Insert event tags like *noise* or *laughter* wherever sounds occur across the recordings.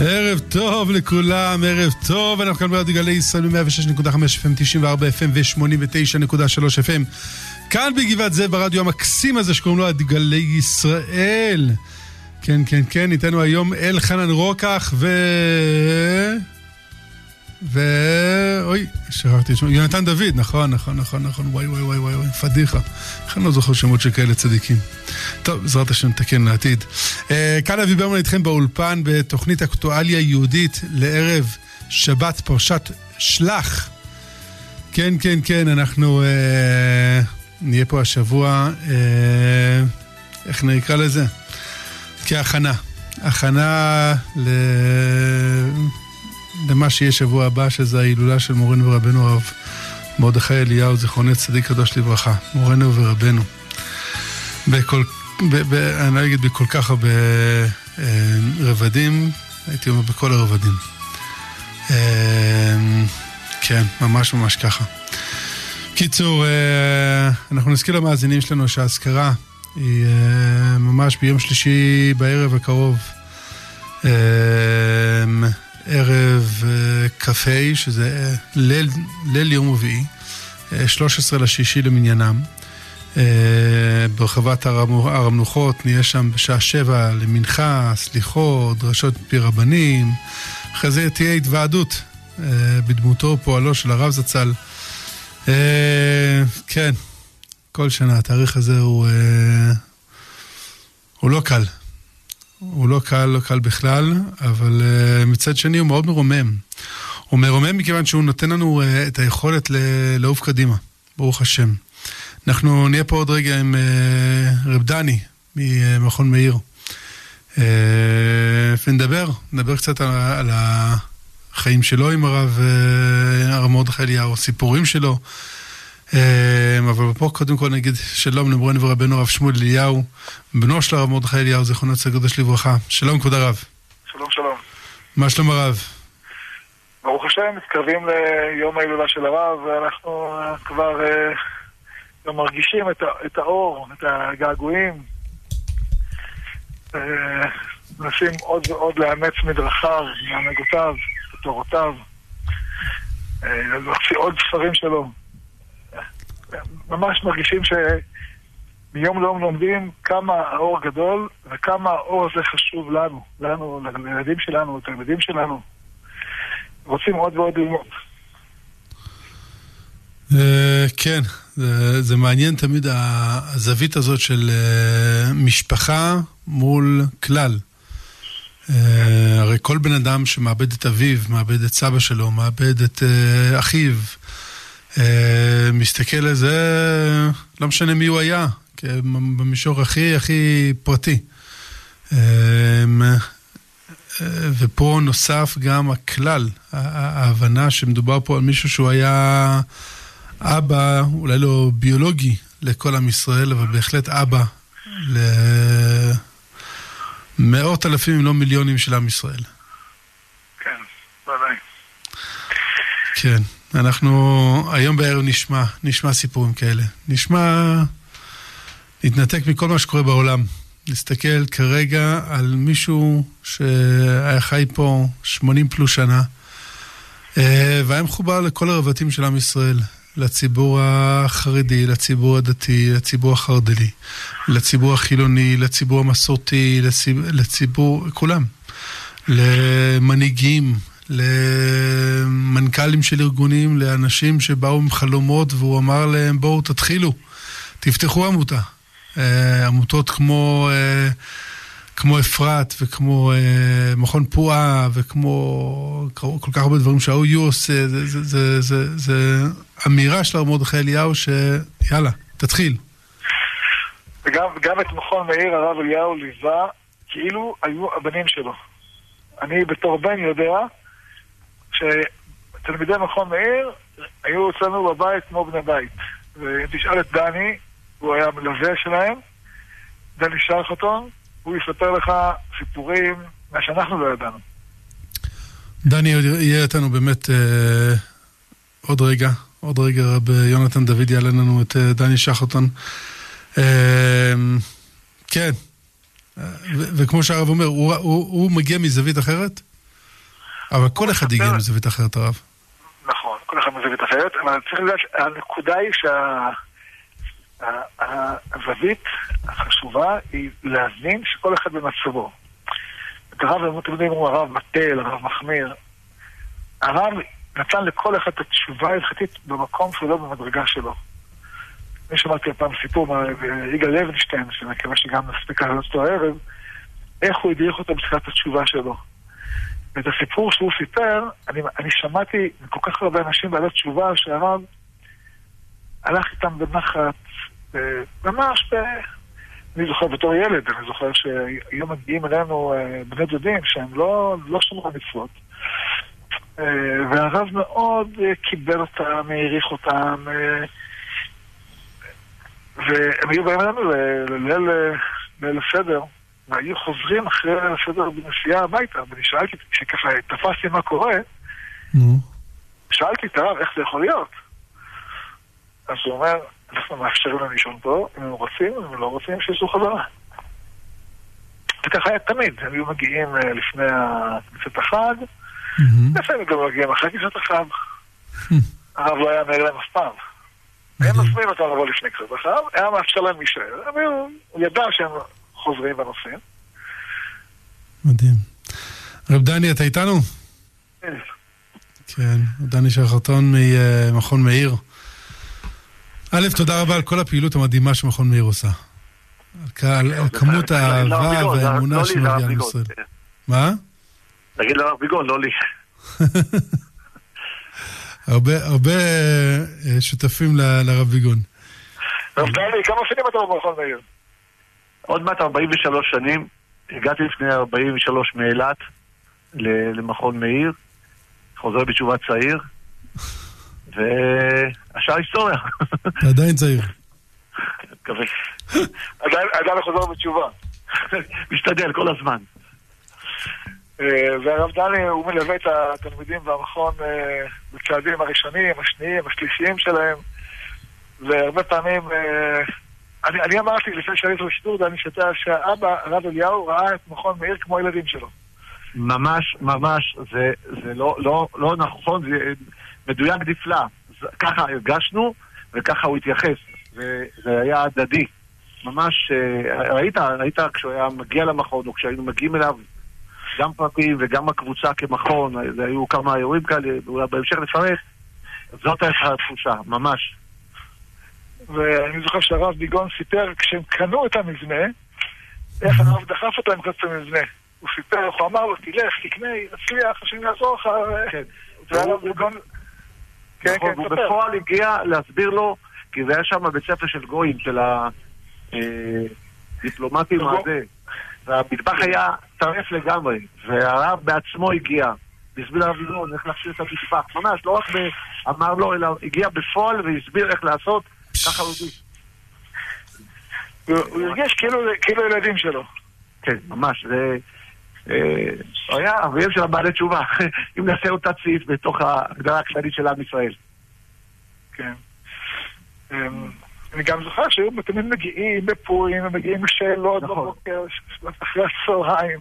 ערב טוב לכולם, ערב טוב, אנחנו כאן ברדיו גלי ישראל ב-106.5 FM, 94 FM ו-89.3 FM. כאן בגבעת זאב ברדיו המקסים הזה שקוראים לו גלי ישראל. כן, כן, כן, איתנו היום אלחנן רוקח ו... ו... אוי, שכחתי את שמו, יונתן דוד, נכון, נכון, נכון, נכון, וואי, וואי, וואי, וואי, פדיחה. איך אני לא זוכר שמות של כאלה צדיקים. טוב, בעזרת השם נתקן לעתיד. אה, כאן אבי ברמן איתכם באולפן בתוכנית אקטואליה יהודית לערב שבת פרשת שלח. כן, כן, כן, אנחנו אה, נהיה פה השבוע, אה, איך נקרא לזה? כהכנה. הכנה ל... למה שיהיה שבוע הבא, שזה ההילולה של מורנו ורבנו הרב מרדכי אליהו, זיכרונו צדיק קדוש לברכה, מורנו ורבנו. בכל, ב, ב, אני לא אגיד בכל כך הרבה אה, רבדים, הייתי אומר בכל הרבדים. אה, כן, ממש ממש ככה. קיצור, אה, אנחנו נזכיר למאזינים שלנו שהאזכרה היא אה, ממש ביום שלישי בערב הקרוב. אה, ערב כ"ה, שזה ליל, ליל יום רביעי, 13 לשישי למניינם. ברחבת הר המנוחות, נהיה שם בשעה שבע למנחה, סליחות, דרשות מפי רבנים. אחרי זה תהיה התוועדות בדמותו פועלו של הרב זצ"ל. כן, כל שנה התאריך הזה הוא, הוא לא קל. הוא לא קל, לא קל בכלל, אבל uh, מצד שני הוא מאוד מרומם. הוא מרומם מכיוון שהוא נותן לנו uh, את היכולת לעוף קדימה, ברוך השם. אנחנו נהיה פה עוד רגע עם uh, רב דני ממכון מאיר. Uh, ונדבר, נדבר קצת על, על החיים שלו עם הרב, הרב מרדכי אליהו, סיפורים שלו. אבל פה קודם כל נגיד שלום למורנו ורבנו הרב שמואל אליהו, בנו של הרב מרדכי אליהו, זיכרונו לצד קדוש לברכה. שלום כבוד הרב. שלום שלום. מה שלום הרב? ברוך השם, מתקרבים ליום ההילולה של הרב, ואנחנו כבר גם מרגישים את, את האור, את הגעגועים. מנסים עוד ועוד לאמץ מדרכיו, מהנהגותיו, תורותיו, להוציא עוד ספרים שלו. ממש מרגישים שמיום ליום לומדים כמה האור גדול וכמה האור הזה חשוב לנו, לנו, לילדים שלנו, לתלמידים שלנו. רוצים עוד ועוד ללמוד. כן, זה מעניין תמיד הזווית הזאת של משפחה מול כלל. הרי כל בן אדם שמאבד את אביו, מאבד את סבא שלו, מאבד את אחיו, מסתכל על זה, לא משנה מי הוא היה, במישור הכי הכי פרטי. ופה נוסף גם הכלל, ההבנה שמדובר פה על מישהו שהוא היה אבא, אולי לא ביולוגי לכל עם ישראל, אבל בהחלט אבא למאות אלפים אם לא מיליונים של עם ישראל. כן, ודאי. כן. אנחנו היום בערב נשמע, נשמע סיפורים כאלה. נשמע, נתנתק מכל מה שקורה בעולם. נסתכל כרגע על מישהו שהיה חי פה 80 פלוס שנה, והיה מחובר לכל הרבטים של עם ישראל, לציבור החרדי, לציבור הדתי, לציבור החרדלי, לציבור החילוני, לציבור המסורתי, לציבור, לציבור כולם, למנהיגים, למנכ"לים של ארגונים, לאנשים שבאו עם חלומות והוא אמר להם בואו תתחילו, תפתחו עמותה. עמותות כמו, כמו אפרת וכמו מכון פועה וכמו כל כך הרבה דברים שה-OU עושה, זה, זה, זה, זה, זה אמירה של הרב מרדכי אליהו שיאללה, תתחיל. וגם גם את מכון מאיר הרב אליהו ליווה כאילו היו הבנים שלו. אני בתור בן יודע שתלמידי מכון מאיר היו אצלנו בבית כמו בני בית. ואם תשאל את דני, הוא היה מלווה שלהם, דני שרחוטון, הוא יספר לך סיפורים מה שאנחנו לא ידענו. דני יהיה איתנו באמת אה, עוד רגע, עוד רגע רב יונתן דוד יעלה לנו את אה, דני שחוטון. אה, כן, וכמו שהרב אומר, הוא, הוא, הוא מגיע מזווית אחרת? אבל כל אחד הגיע מזווית אחרת, הרב. נכון, כל אחד מזווית אחרת, אבל צריך לדעת, הנקודה היא שהזווית החשובה היא להבין שכל אחד במצבו. את הרב, הם תמיד אמרו, הרב מטל, הרב מחמיר. הרב נתן לכל אחד את התשובה ההלכתית במקום שלו, במדרגה שלו. אני שמעתי פעם סיפור מיגאל לוינשטיין, שאני מקווה שגם נספיק לעלות אותו הערב, איך הוא הדריך אותו בתחילת התשובה שלו. ואת הסיפור שהוא סיפר, אני, אני שמעתי מכל כך הרבה אנשים בעלי תשובה שהרב הלך איתם בנחת, ממש ב... אני זוכר בתור ילד, אני זוכר שהיו מגיעים אלינו אה, בני דודים שהם לא, לא שמרו מצוות. אה, והרב מאוד אה, קיבל אותם, העריך אותם, והם היו באים אלינו לליל הסדר. והיו חוזרים אחרי הסדר בנסיעה הביתה, ואני שאלתי, כשככה תפסתי מה קורה, שאלתי את הרב איך זה יכול להיות. אז הוא אומר, אנחנו מאפשרים להם לישון פה, אם הם רוצים, אם הם לא רוצים, שיעשו חזרה. וככה היה תמיד, הם היו מגיעים אה, לפני כניסת החג, לפעמים גם מגיעים אחרי כניסת החג. הרב לא היה מעיר להם אף פעם. הם מזמינים אותם לבוא לפני כניסת החג, היה מאפשר להם להישאר, הוא ידע שהם חוזרים ונוסעים. מדהים. רב דני, אתה איתנו? כן. כן, דני שחרטון ממכון מאיר. א', תודה רבה על כל הפעילות המדהימה שמכון מאיר עושה. על כמות האהבה והאמונה שמביאה עם ישראל. מה? תגיד לרב ביגון, לא לי. *laughs* הרבה אה, שותפים לרב ביגון. רב דני, כמה שנים אתה במכון מאיר? עוד מעט 43 שנים, הגעתי לפני 43 מאילת למכון מאיר, חוזר בתשובה צעיר, והשאר היסטוריה. אתה עדיין צעיר. מקווה. עדיין חוזר בתשובה. משתדל כל הזמן. אה, והרב דני, הוא מלווה את התלמידים במכון אה, בצעדים הראשונים, השניים, השלישיים שלהם, והרבה פעמים אה, אני, אני אמרתי לפני שעליתי לשידור, ואני שתה שהאבא, הרב אליהו, ראה את מכון מאיר כמו הילדים שלו. ממש, ממש, זה, זה לא, לא, לא נכון, זה מדויק נפלא. ככה הרגשנו, וככה הוא התייחס. וזה היה הדדי. ממש, אה, ראית, ראית כשהוא היה מגיע למכון, או כשהיינו מגיעים אליו, גם פרטים וגם הקבוצה כמכון, היו כמה אירועים כאלה, אולי בהמשך לפרט, זאת הייתה התחושה, ממש. ואני זוכר שהרב ביגון סיפר, כשהם קנו את המבנה, איך הרב דחף אותם לקנות את המבנה. הוא סיפר, הוא אמר לו, תלך, תקנה, תצליח, השם יעזור לך. כן. והרב ביגון... כן, נכון, כן, הוא בפועל הגיע להסביר לו, כי זה היה שם בית ספר של גויים, של הדיפלומטים הזה. והמטבח היה טרף לגמרי, והרב בעצמו הגיע. והסביר לרב ביגון איך להכשיר את המטבח. ממש, לא רק אמר לו, אלא הגיע בפועל והסביר איך לעשות. ככה הוא הרגיש. הוא הרגיש כאילו, כאילו ילדים שלו. כן, ממש. זה... אה, היה אביהם של הבעלי תשובה, *laughs* אם נעשה אותה ציף בתוך ההגדרה הכללית של עם ישראל. כן. אמ, אני גם זוכר שהיו תמיד מגיעים בפורים, ומגיעים לשאלות נכון. בבוקר, אחרי הצהריים.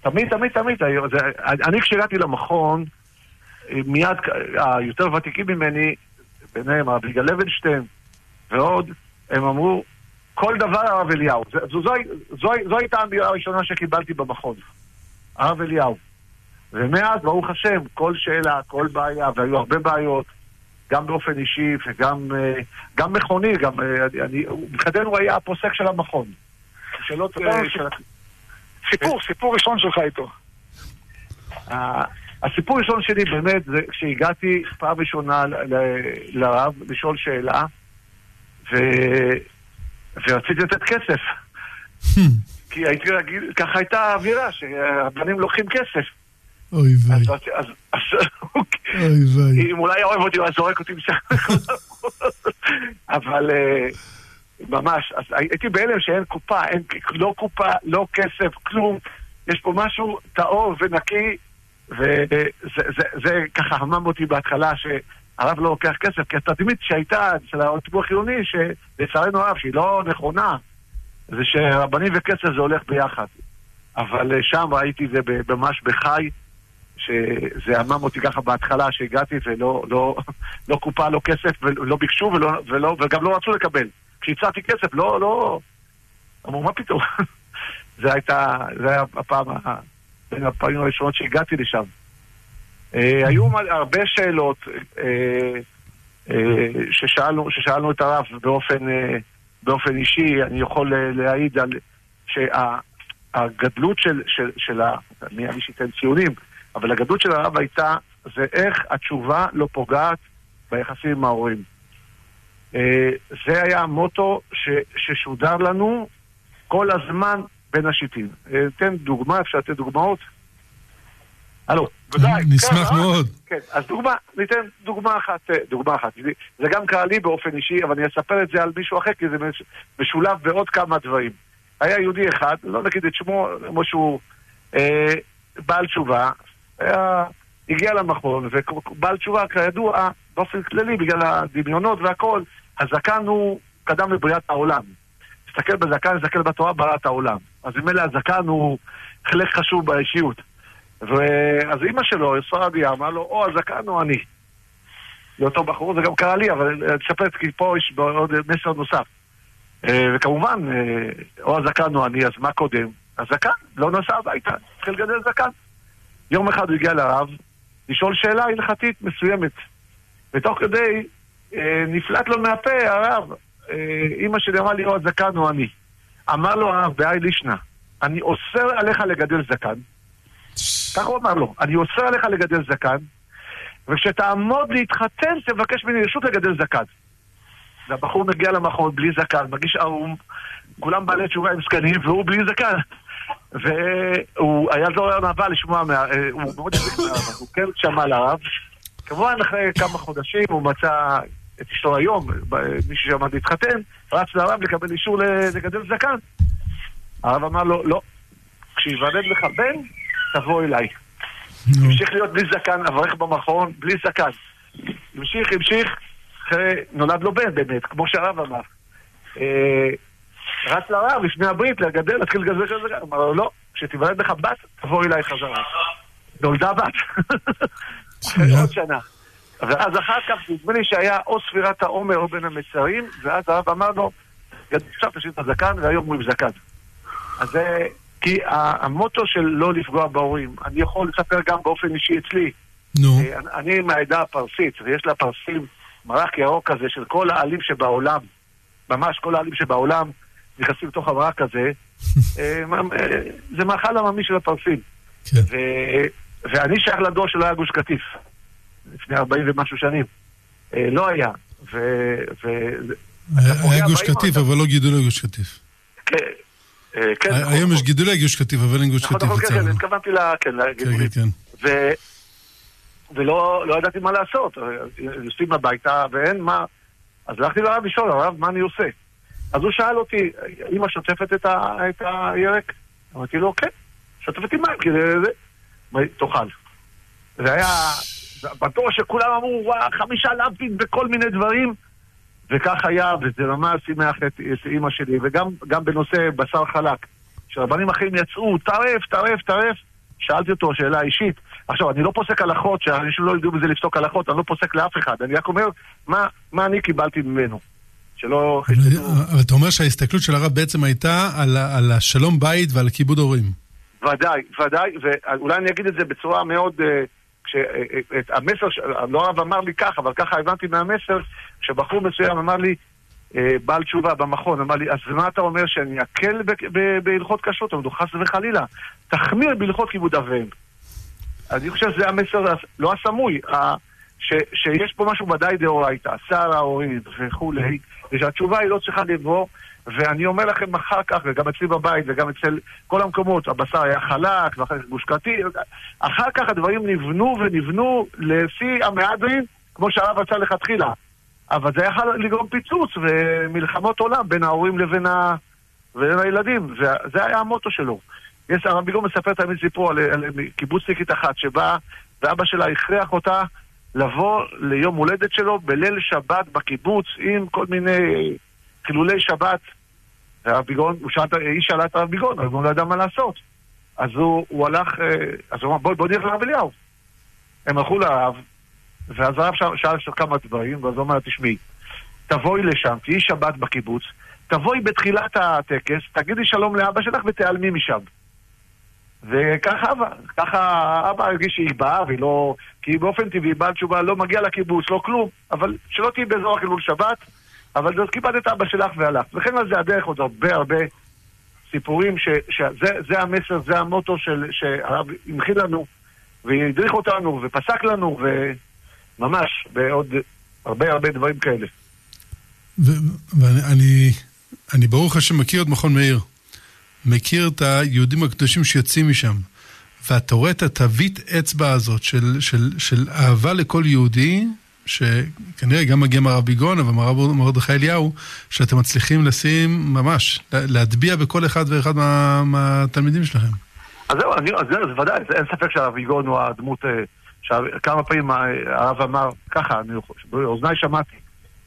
תמיד, תמיד, תמיד. אני כשהגעתי למכון, מיד היותר ותיקים ממני, ביניהם הרב יגאל לוינשטיין, ועוד, הם אמרו, כל דבר הרב אליהו. זו, זו, זו, זו, זו הייתה האמירה הראשונה שקיבלתי במכון. הרב אליהו. ומאז, ברוך השם, כל שאלה, כל בעיה, והיו הרבה בעיות, גם באופן אישי וגם אה, גם מכוני, גם, אה, אני, מבחינתנו היה הפוסק של המכון. שאלות... של... סיפור, סיפור ראשון שלך איתו. הסיפור הראשון שלי באמת זה כשהגעתי פעם ראשונה לרב לשאול שאלה, ו... ורציתי לתת כסף. כי הייתי רגיל, ככה הייתה האווירה, שהבנים לוקחים כסף. אוי ויי. אוי ויי. אם אולי היה אוהב אותי, הוא היה זורק אותי משם. *laughs* אבל אה, ממש, אז הייתי בהלם שאין קופה, אין לא קופה, לא כסף, כלום. יש פה משהו טהור ונקי, וזה ככה המם אותי בהתחלה, הרב לא לוקח כסף, כי התדמית שהייתה אצל הציבור החילוני, שלצערנו הרב, שהיא לא נכונה, זה שרבנים וכסף זה הולך ביחד. אבל אה, שם ראיתי זה ממש בחי, שזה עמם אותי ככה בהתחלה שהגעתי ולא לא, לא קופה, לא כסף, ולא ביקשו ולא, ולא, וגם לא רצו לקבל. כשהצעתי כסף, לא, לא... אמרו, מה פתאום? *laughs* זה הייתה, זה היה הפעם, בין הפעמים הראשונות שהגעתי לשם. אה, היו הרבה שאלות אה, אה, ששאלנו, ששאלנו את הרב באופן, באופן אישי, אני יכול להעיד על שהגדלות של, של, של ה... מי שייתן ציונים, אבל הגדלות של הרב הייתה, זה איך התשובה לא פוגעת ביחסים עם ההורים. זה היה המוטו ש, ששודר לנו כל הזמן בין השיטים. אתן דוגמה, אפשר לתת דוגמאות? הלו, ודאי. נשמח כן, מאוד. כן, אז דוגמה, ניתן דוגמה אחת, אה, דוגמה אחת. זה גם קרה לי באופן אישי, אבל אני אספר את זה על מישהו אחר, כי זה משולב בעוד כמה דברים. היה יהודי אחד, לא נגיד את שמו, כמו שהוא אה, בעל תשובה, היה, הגיע למכון, ובעל תשובה, כידוע, באופן כללי, בגלל הדמיונות והכל, הזקן הוא קדם לבריאת העולם. תסתכל בזקן, תסתכל בתורה, בריאת העולם. אז ממילא הזקן הוא חלק חשוב באישיות. ואז אימא שלו, ספרדיה, אמרה לו, או הזקן או אני. לאותו בחור, זה גם קרה לי, אבל תספר, כי פה יש עוד מסר נוסף. אה, וכמובן, אה, או הזקן או אני, אז מה קודם? הזקן לא נסע הביתה, התחיל לגדל זקן. יום אחד הוא הגיע לרב לשאול שאלה הלכתית מסוימת. ותוך כדי אה, נפלט לו מהפה הרב, אימא שלי אמרה לי, או הזקן או אני. אמר לו הרב, בהאי לישנא, אני אוסר עליך לגדל זקן. ככה הוא אמר לו, אני אוסר עליך לגדל זקן, וכשתעמוד להתחתן, תבקש ממני רשות לגדל זקן. והבחור מגיע למכון בלי זקן, מגיש ערום, כולם בעלי תשובה עם זקנים, והוא בלי זקן. והוא היה לו ענווה לשמוע, מה, אה, הוא מאוד יזיק מהרב, הוא כן שמע לרב. כמובן אחרי כמה חודשים הוא מצא את אשתו היום, מישהו שעמד להתחתן, רץ לרב לקבל אישור לגדל זקן. הרב אמר לו, לא, כשיוולד לך בן, תבוא אליי. המשיך להיות בלי זקן, אברך במכון, בלי זקן. המשיך, המשיך, אחרי, נולד לו בן באמת, כמו שהרב אמר. אה, רץ לרב לפני הברית לגדל, להתחיל לגדל כזה, אמר לו, לא, כשתיוולד לך בת, תבוא אליי חזרה. נולדה בת. עוד שנה. ואז אחר כך, נדמה לי שהיה או ספירת העומר או בין המצרים, ואז הרב אמר לו, עכשיו תשאיר את הזקן, והיום הוא עם זקן. אז זה, כי המוטו של לא לפגוע בהורים, אני יכול לספר גם באופן אישי אצלי. נו. אה, אני מהעדה הפרסית, ויש לה פרסים מרק ירוק כזה של כל העלים שבעולם, ממש כל העלים שבעולם נכנסים לתוך המרק הזה, *laughs* אה, אה, זה מאכל עממי של הפרסים. כן. ו... ואני שייך לדור שלא היה גוש קטיף, לפני 40 ומשהו שנים. לא היה. ו... ו... היה גוש קטיף, אבל לא גידולי גוש קטיף. כן. כן, נכון, היום יש נכון. גידולי גוש קטיף, אבל אין גוש נכון, קטיף. נכון, כן, כן, התכוונתי לגידולים. כן, כן. ולא לא ידעתי מה לעשות. יוצאים הביתה ואין מה... אז הלכתי לרב לשאול, הרב, מה אני עושה? אז הוא שאל אותי, אמא שוטפת את, הירק? אמרתי לו, כן, שוטפת עם מים. זה... תאכל. זה היה... בטוח שכולם אמרו, וואה, חמישה לאפים בכל מיני דברים, וכך היה, וזה ממש שימח את, את אימא שלי, וגם בנושא בשר חלק. כשרבנים אחרים יצאו, טרף, טרף, טרף, שאלתי אותו שאלה אישית, עכשיו, אני לא פוסק הלכות, שאנשים לא ידעו בזה לפסוק הלכות, אני לא פוסק לאף אחד, אני רק אומר מה, מה אני קיבלתי ממנו. שלא... אבל אתה אומר שההסתכלות של הרב בעצם הייתה על, על השלום בית ועל כיבוד הורים. ודאי, ודאי, ואולי אני אגיד את זה בצורה מאוד... אה, כשהמסר, לא הרב אמר לי ככה, אבל ככה הבנתי מהמסר, כשבחור מסוים אמר לי, אה, בעל תשובה במכון, אמר לי, אז מה אתה אומר שאני אקל בהלכות כשרות? אמרנו, חס וחלילה, תחמיר בהלכות כיבוד אביהם. אני חושב שזה המסר, לא הסמוי, שיש פה משהו ודאי דאורייתא, שר ההורים וכולי, ושהתשובה היא לא צריכה לבוא, ואני אומר לכם אחר כך, וגם אצלי בבית וגם אצל כל המקומות, הבשר היה חלק, ואחר כך גוש אחר כך הדברים נבנו ונבנו לפי המהדרין, כמו שהרב רצה לכתחילה. אבל זה יכול לגרום פיצוץ ומלחמות עולם בין ההורים לבין, ה... לבין הילדים, וזה היה המוטו שלו. יש, הרב ביגון מספר תמיד סיפור על, על קיבוצניקית אחת שבאה, ואבא שלה הכריח אותה לבוא ליום הולדת שלו בליל שבת בקיבוץ עם כל מיני חילולי שבת. והרב ביגון, היא שאלה את הרב ביגון, הרב ביגון לא ידע מה לעשות. אז הוא, הוא הלך, אה, אז הוא אמר בוא, בוא נלך לרב אליהו. הם הלכו לרב, ואז הרב שאל שם כמה דברים, ואז הוא אמר, תשמעי, תבואי לשם, תהיי שבת בקיבוץ, תבואי בתחילת הטקס, תגידי שלום לאבא שלך ותיעלמי משם. וככה אבא, ככה אבא הרגיש שהיא באה והיא לא... כי באופן טבעי בעל תשובה לא מגיע לקיבוץ, לא כלום, אבל שלא תהיי באזור החילול שבת, אבל אז כיבדת את אבא שלך והלכת. וכן על זה הדרך עוד הרבה הרבה סיפורים, ש, שזה המסר, זה המוטו שהרב הנחיל לנו, והדריך אותנו, ופסק לנו, וממש, ועוד הרבה הרבה דברים כאלה. ואני אני ברוך השם מכיר את מכון מאיר. מכיר את היהודים הקדושים שיוצאים משם. ואתה רואה את התווית אצבע הזאת של, של, של אהבה לכל יהודי, שכנראה גם מגיע מהרב ביגון, אבל מהרב מרדכי אליהו, שאתם מצליחים לשים ממש, להטביע בכל אחד ואחד מה, מהתלמידים שלכם. אז זהו, אני, אז זה ודאי, אין ספק שהרב ביגון הוא הדמות, אה, כמה פעמים הרב אמר, ככה, אני, באוזניי שמעתי,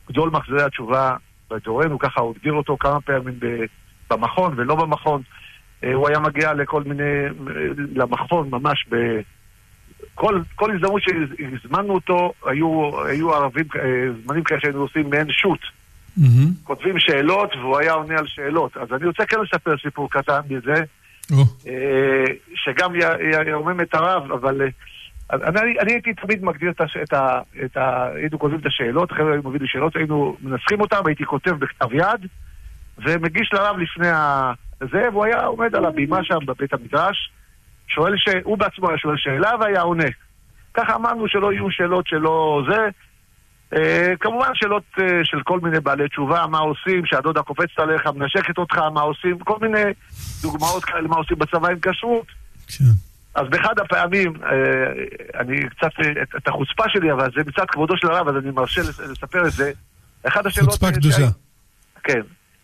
גדול מחזירי התשובה בדורנו, ככה הוא הגדיר אותו כמה פעמים במכון ולא במכון. אה, הוא היה מגיע לכל מיני, למכון ממש ב... כל, כל הזדמנות שהזמנו אותו, היו, היו ערבים, אה, זמנים כאלה שהיינו עושים מעין שוט. Mm-hmm. כותבים שאלות והוא היה עונה על שאלות. אז אני רוצה כן לספר סיפור קטן מזה, oh. שגם ירומם את הרב, אבל אני, אני הייתי תמיד מגדיר את ה... את ה היינו כותבים את השאלות, אחרי היו מביאים לי שאלות, היינו מנסחים אותן, הייתי כותב בכתב יד, ומגיש לרב לפני ה... זה, והוא היה עומד על הבימה שם בבית המדרש, שואל ש... הוא בעצמו היה שואל שאלה והיה עונה. ככה אמרנו שלא יהיו שאלות שלא זה. אה, כמובן שאלות אה, של כל מיני בעלי תשובה, מה עושים, שהדודה קופצת עליך, מנשקת אותך, מה עושים, כל מיני דוגמאות כאלה, מה עושים בצבא עם כשרות. כן. אז באחד הפעמים, אה, אני קצת, את החוצפה שלי, אבל זה מצד כבודו של הרב, אז אני מרשה לספר את זה. אחת השאלות... חוצפה קדושה. כן.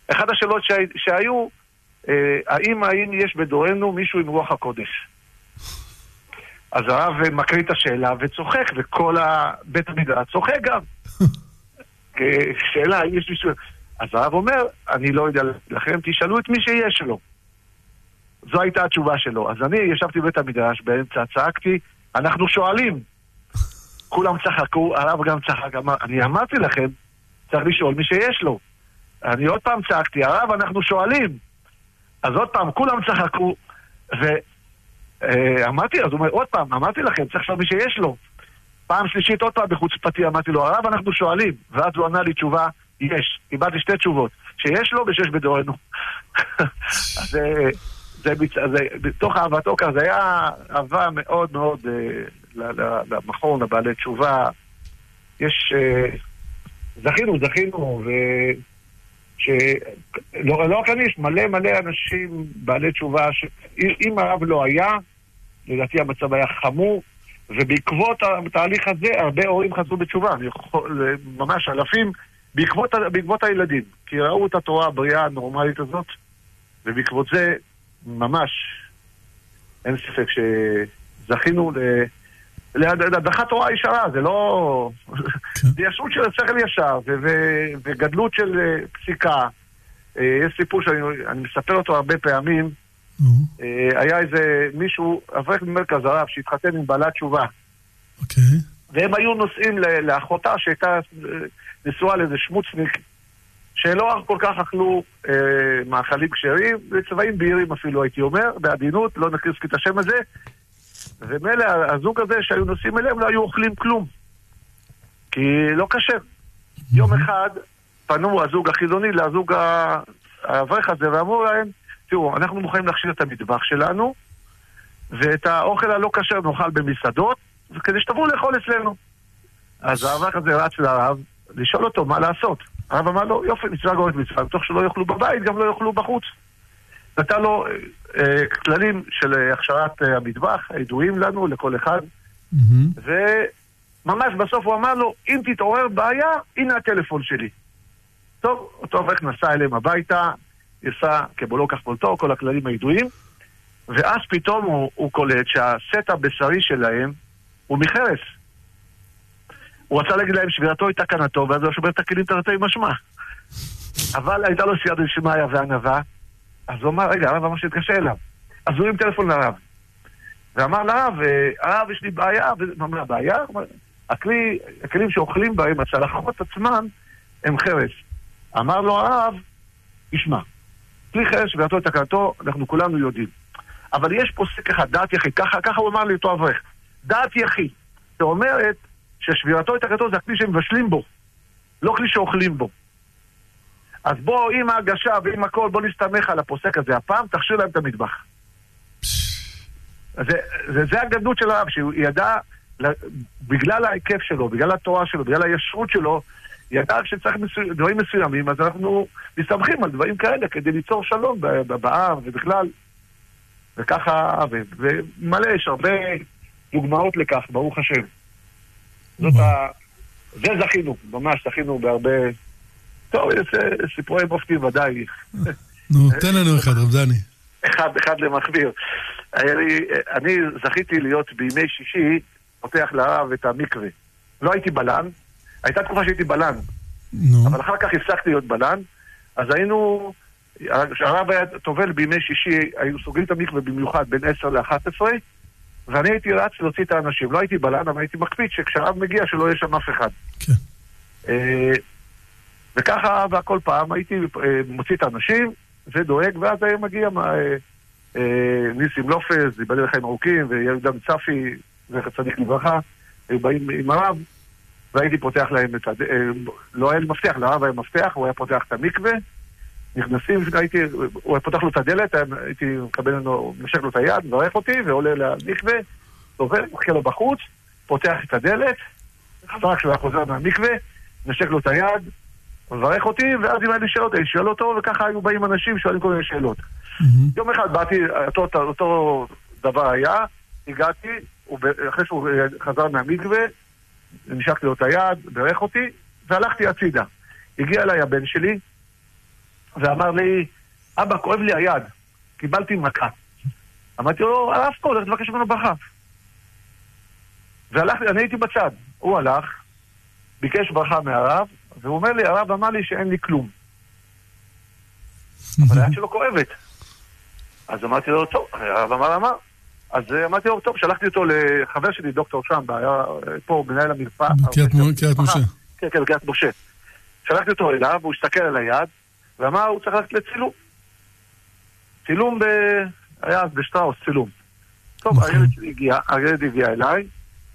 אחת השאלות שהיו, אה, האם, האם יש בדורנו מישהו עם רוח הקודש? אז הרב מקריא את השאלה וצוחק, וכל בית המדרש צוחק גם. *laughs* שאלה, האם יש מישהו... אז הרב אומר, אני לא יודע לכם, תשאלו את מי שיש לו. זו הייתה התשובה שלו. אז אני ישבתי בבית המדרש, באמצע צעקתי, אנחנו שואלים. כולם צחקו, הרב גם צחק, אמר, אני אמרתי לכם, צריך לשאול מי שיש לו. אני עוד פעם צעקתי, הרב, אנחנו שואלים. אז עוד פעם, כולם צחקו, ואמרתי, אז הוא אומר, עוד פעם, אמרתי לכם, צריך לשאול מי שיש לו. פעם שלישית, עוד פעם בחוצפתי, אמרתי לו, הרב, אנחנו שואלים. ואז הוא ענה לי תשובה, יש. קיבלתי שתי תשובות, שיש לו ושיש בדורנו. *laughs* אז אה, זה, זה, בתוך אהבתו ככה, זה היה אהבה מאוד מאוד אה, למכון, לבעלי תשובה. יש... אה, זכינו, זכינו, ו... שלא לא רק אני, יש מלא מלא אנשים בעלי תשובה, שאם הרב לא היה, לדעתי המצב היה חמור, ובעקבות התהליך הזה הרבה הורים חזרו בתשובה, יכול, ממש אלפים, בעקבות, בעקבות הילדים, כי ראו את התורה הבריאה הנורמלית הזאת, ובעקבות זה ממש אין ספק שזכינו ל... להדחת תורה ישרה, זה לא... כן. זה ישרות של שכל ישר וגדלות של אה, פסיקה. אה, יש סיפור שאני מספר אותו הרבה פעמים. אה, היה איזה מישהו, אברך ממרכז הרב, שהתחתן עם בעלת תשובה. אוקיי. והם היו נוסעים לאחותה שהייתה נשואה לאיזה שמוצניק, שלא כל כך אכלו אה, מאכלים כשרים, וצבעים בהירים אפילו הייתי אומר, בעדינות, לא נכניס את השם הזה. ומילא הזוג הזה שהיו נוסעים אליהם לא היו אוכלים כלום. כי לא כשר. יום אחד פנו הזוג החילוני לזוג האברך הזה ואמרו להם, תראו, אנחנו מוכנים להכשיר את המטבח שלנו, ואת האוכל הלא כשר נאכל במסעדות, כדי שתבואו לאכול אצלנו. אז האברך הזה רץ לרב לשאול אותו מה לעשות. הרב אמר לו, יופי, מצווה גורמת מצווה, בתוך שלא יאכלו בבית, גם לא יאכלו בחוץ. נתן לו אה, כללים של אה, הכשרת אה, המטבח, הידועים לנו, לכל אחד. Mm-hmm. וממש בסוף הוא אמר לו, אם תתעורר בעיה, הנה הטלפון שלי. טוב, אותו אברך נסע אליהם הביתה, יסע כבולו כך בולטו, כל הכללים הידועים, ואז פתאום הוא, הוא קולט שהסט הבשרי שלהם הוא מחרס. הוא רצה להגיד להם שבירתו היא תקנתו, ואז הוא שובר את הכלים תרתי משמע. אבל הייתה לו סייעתא דשמיא וענווה, אז הוא אמר, רגע, הרב אמר שהתקשה אליו. אז הוא הרים טלפון לרב. ואמר לרב, אה, הרב, יש לי בעיה, ומה הבעיה? הכלי, הכלים שאוכלים בהם, הצלחות עצמן, הם חרס. אמר לו הרב, תשמע, כלי שבירתו את תקלתו, אנחנו כולנו יודעים. אבל יש פוסק אחד, דעת יחיד, ככה, ככה הוא אמר לי אותו אברך. דעת יחיד, שאומרת ששבירתו את תקלתו זה הכלי שמבשלים בו, לא כלי שאוכלים בו. אז בוא, עם ההגשה ועם הכל, בוא נסתמך על הפוסק הזה. הפעם תכשיר להם את המטבח. זה, זה, זה הגדלות של הרב, שהוא ידע, בגלל ההיקף שלו, בגלל התורה שלו, בגלל הישרות שלו, ידע שצריך מסו... דברים מסוימים, אז אנחנו מסתמכים על דברים כאלה כדי ליצור שלום בעם ובכלל. וככה, ו... ומלא, יש הרבה דוגמאות לכך, ברוך השם. זאת ה... זה זכינו, ממש זכינו בהרבה... טוב, יש סיפורי מופתי ודאי. נו, תן לנו אחד, רב דני. אחד, אחד למכביר. אני זכיתי להיות בימי שישי, פותח לרב את המקווה. לא הייתי בלן, הייתה תקופה שהייתי בלן. נו. אבל אחר כך הפסקתי להיות בלן, אז היינו... כשהרב היה טובל בימי שישי, היו סוגרים את המקווה במיוחד בין 10 ל-11, ואני הייתי רץ להוציא את האנשים. לא הייתי בלן, אבל הייתי מקפיד שכשהרב מגיע שלא יהיה שם אף אחד. כן. אה, וככה, וכל פעם הייתי אה, מוציא את האנשים ודואג, ואז היה מגיע אה, ניסים לופז, ייבדל לחיים ארוכים, ויהודה מצפי, זכר צדיק לברכה, היו באים עם הרב, והייתי פותח להם את הד... לא היה לי מפתח, לרב היה מפתח, הוא היה פותח את המקווה, נכנסים, הייתי, הוא היה פותח לו את הדלת, הייתי מקבל לנו, משך לו את היד, מברך אותי, ועולה למקווה, עובר, מחכה לו בחוץ, פותח את הדלת, רק כשהוא היה חוזר מהמקווה, נשק לו את היד, מברך אותי, ואז אם היה לי שאלות, אני שואל אותו, וככה היו באים אנשים שואלים כל מיני שאלות. יום אחד באתי, אותו, אותו דבר היה, הגעתי, אחרי שהוא חזר מהמקווה, נשקתי לו את היד, בירך אותי, והלכתי הצידה. הגיע אליי הבן שלי, ואמר לי, אבא, כואב לי היד, קיבלתי מכה. אמרתי לו, הרב פה, הולך לבקש ממנו ברכה. והלכתי, אני הייתי בצד. הוא הלך, ביקש ברכה מהרב, והוא אומר לי, הרב אמר לי שאין לי כלום. אבל היד שלו כואבת. אז אמרתי לו, טוב, הרב אמר אמר. אז אמרתי לו, טוב, שלחתי אותו לחבר שלי, דוקטור שם, היה פה מנהל המרפאה. בקריית משה. כן, כן, בקריית משה. שלחתי אותו אליו, הוא הסתכל על היד, ואמר, הוא צריך ללכת לצילום. צילום ב... היה אז בשטראוס צילום. טוב, נכון. הילד הגיע, הילד הגיע אליי,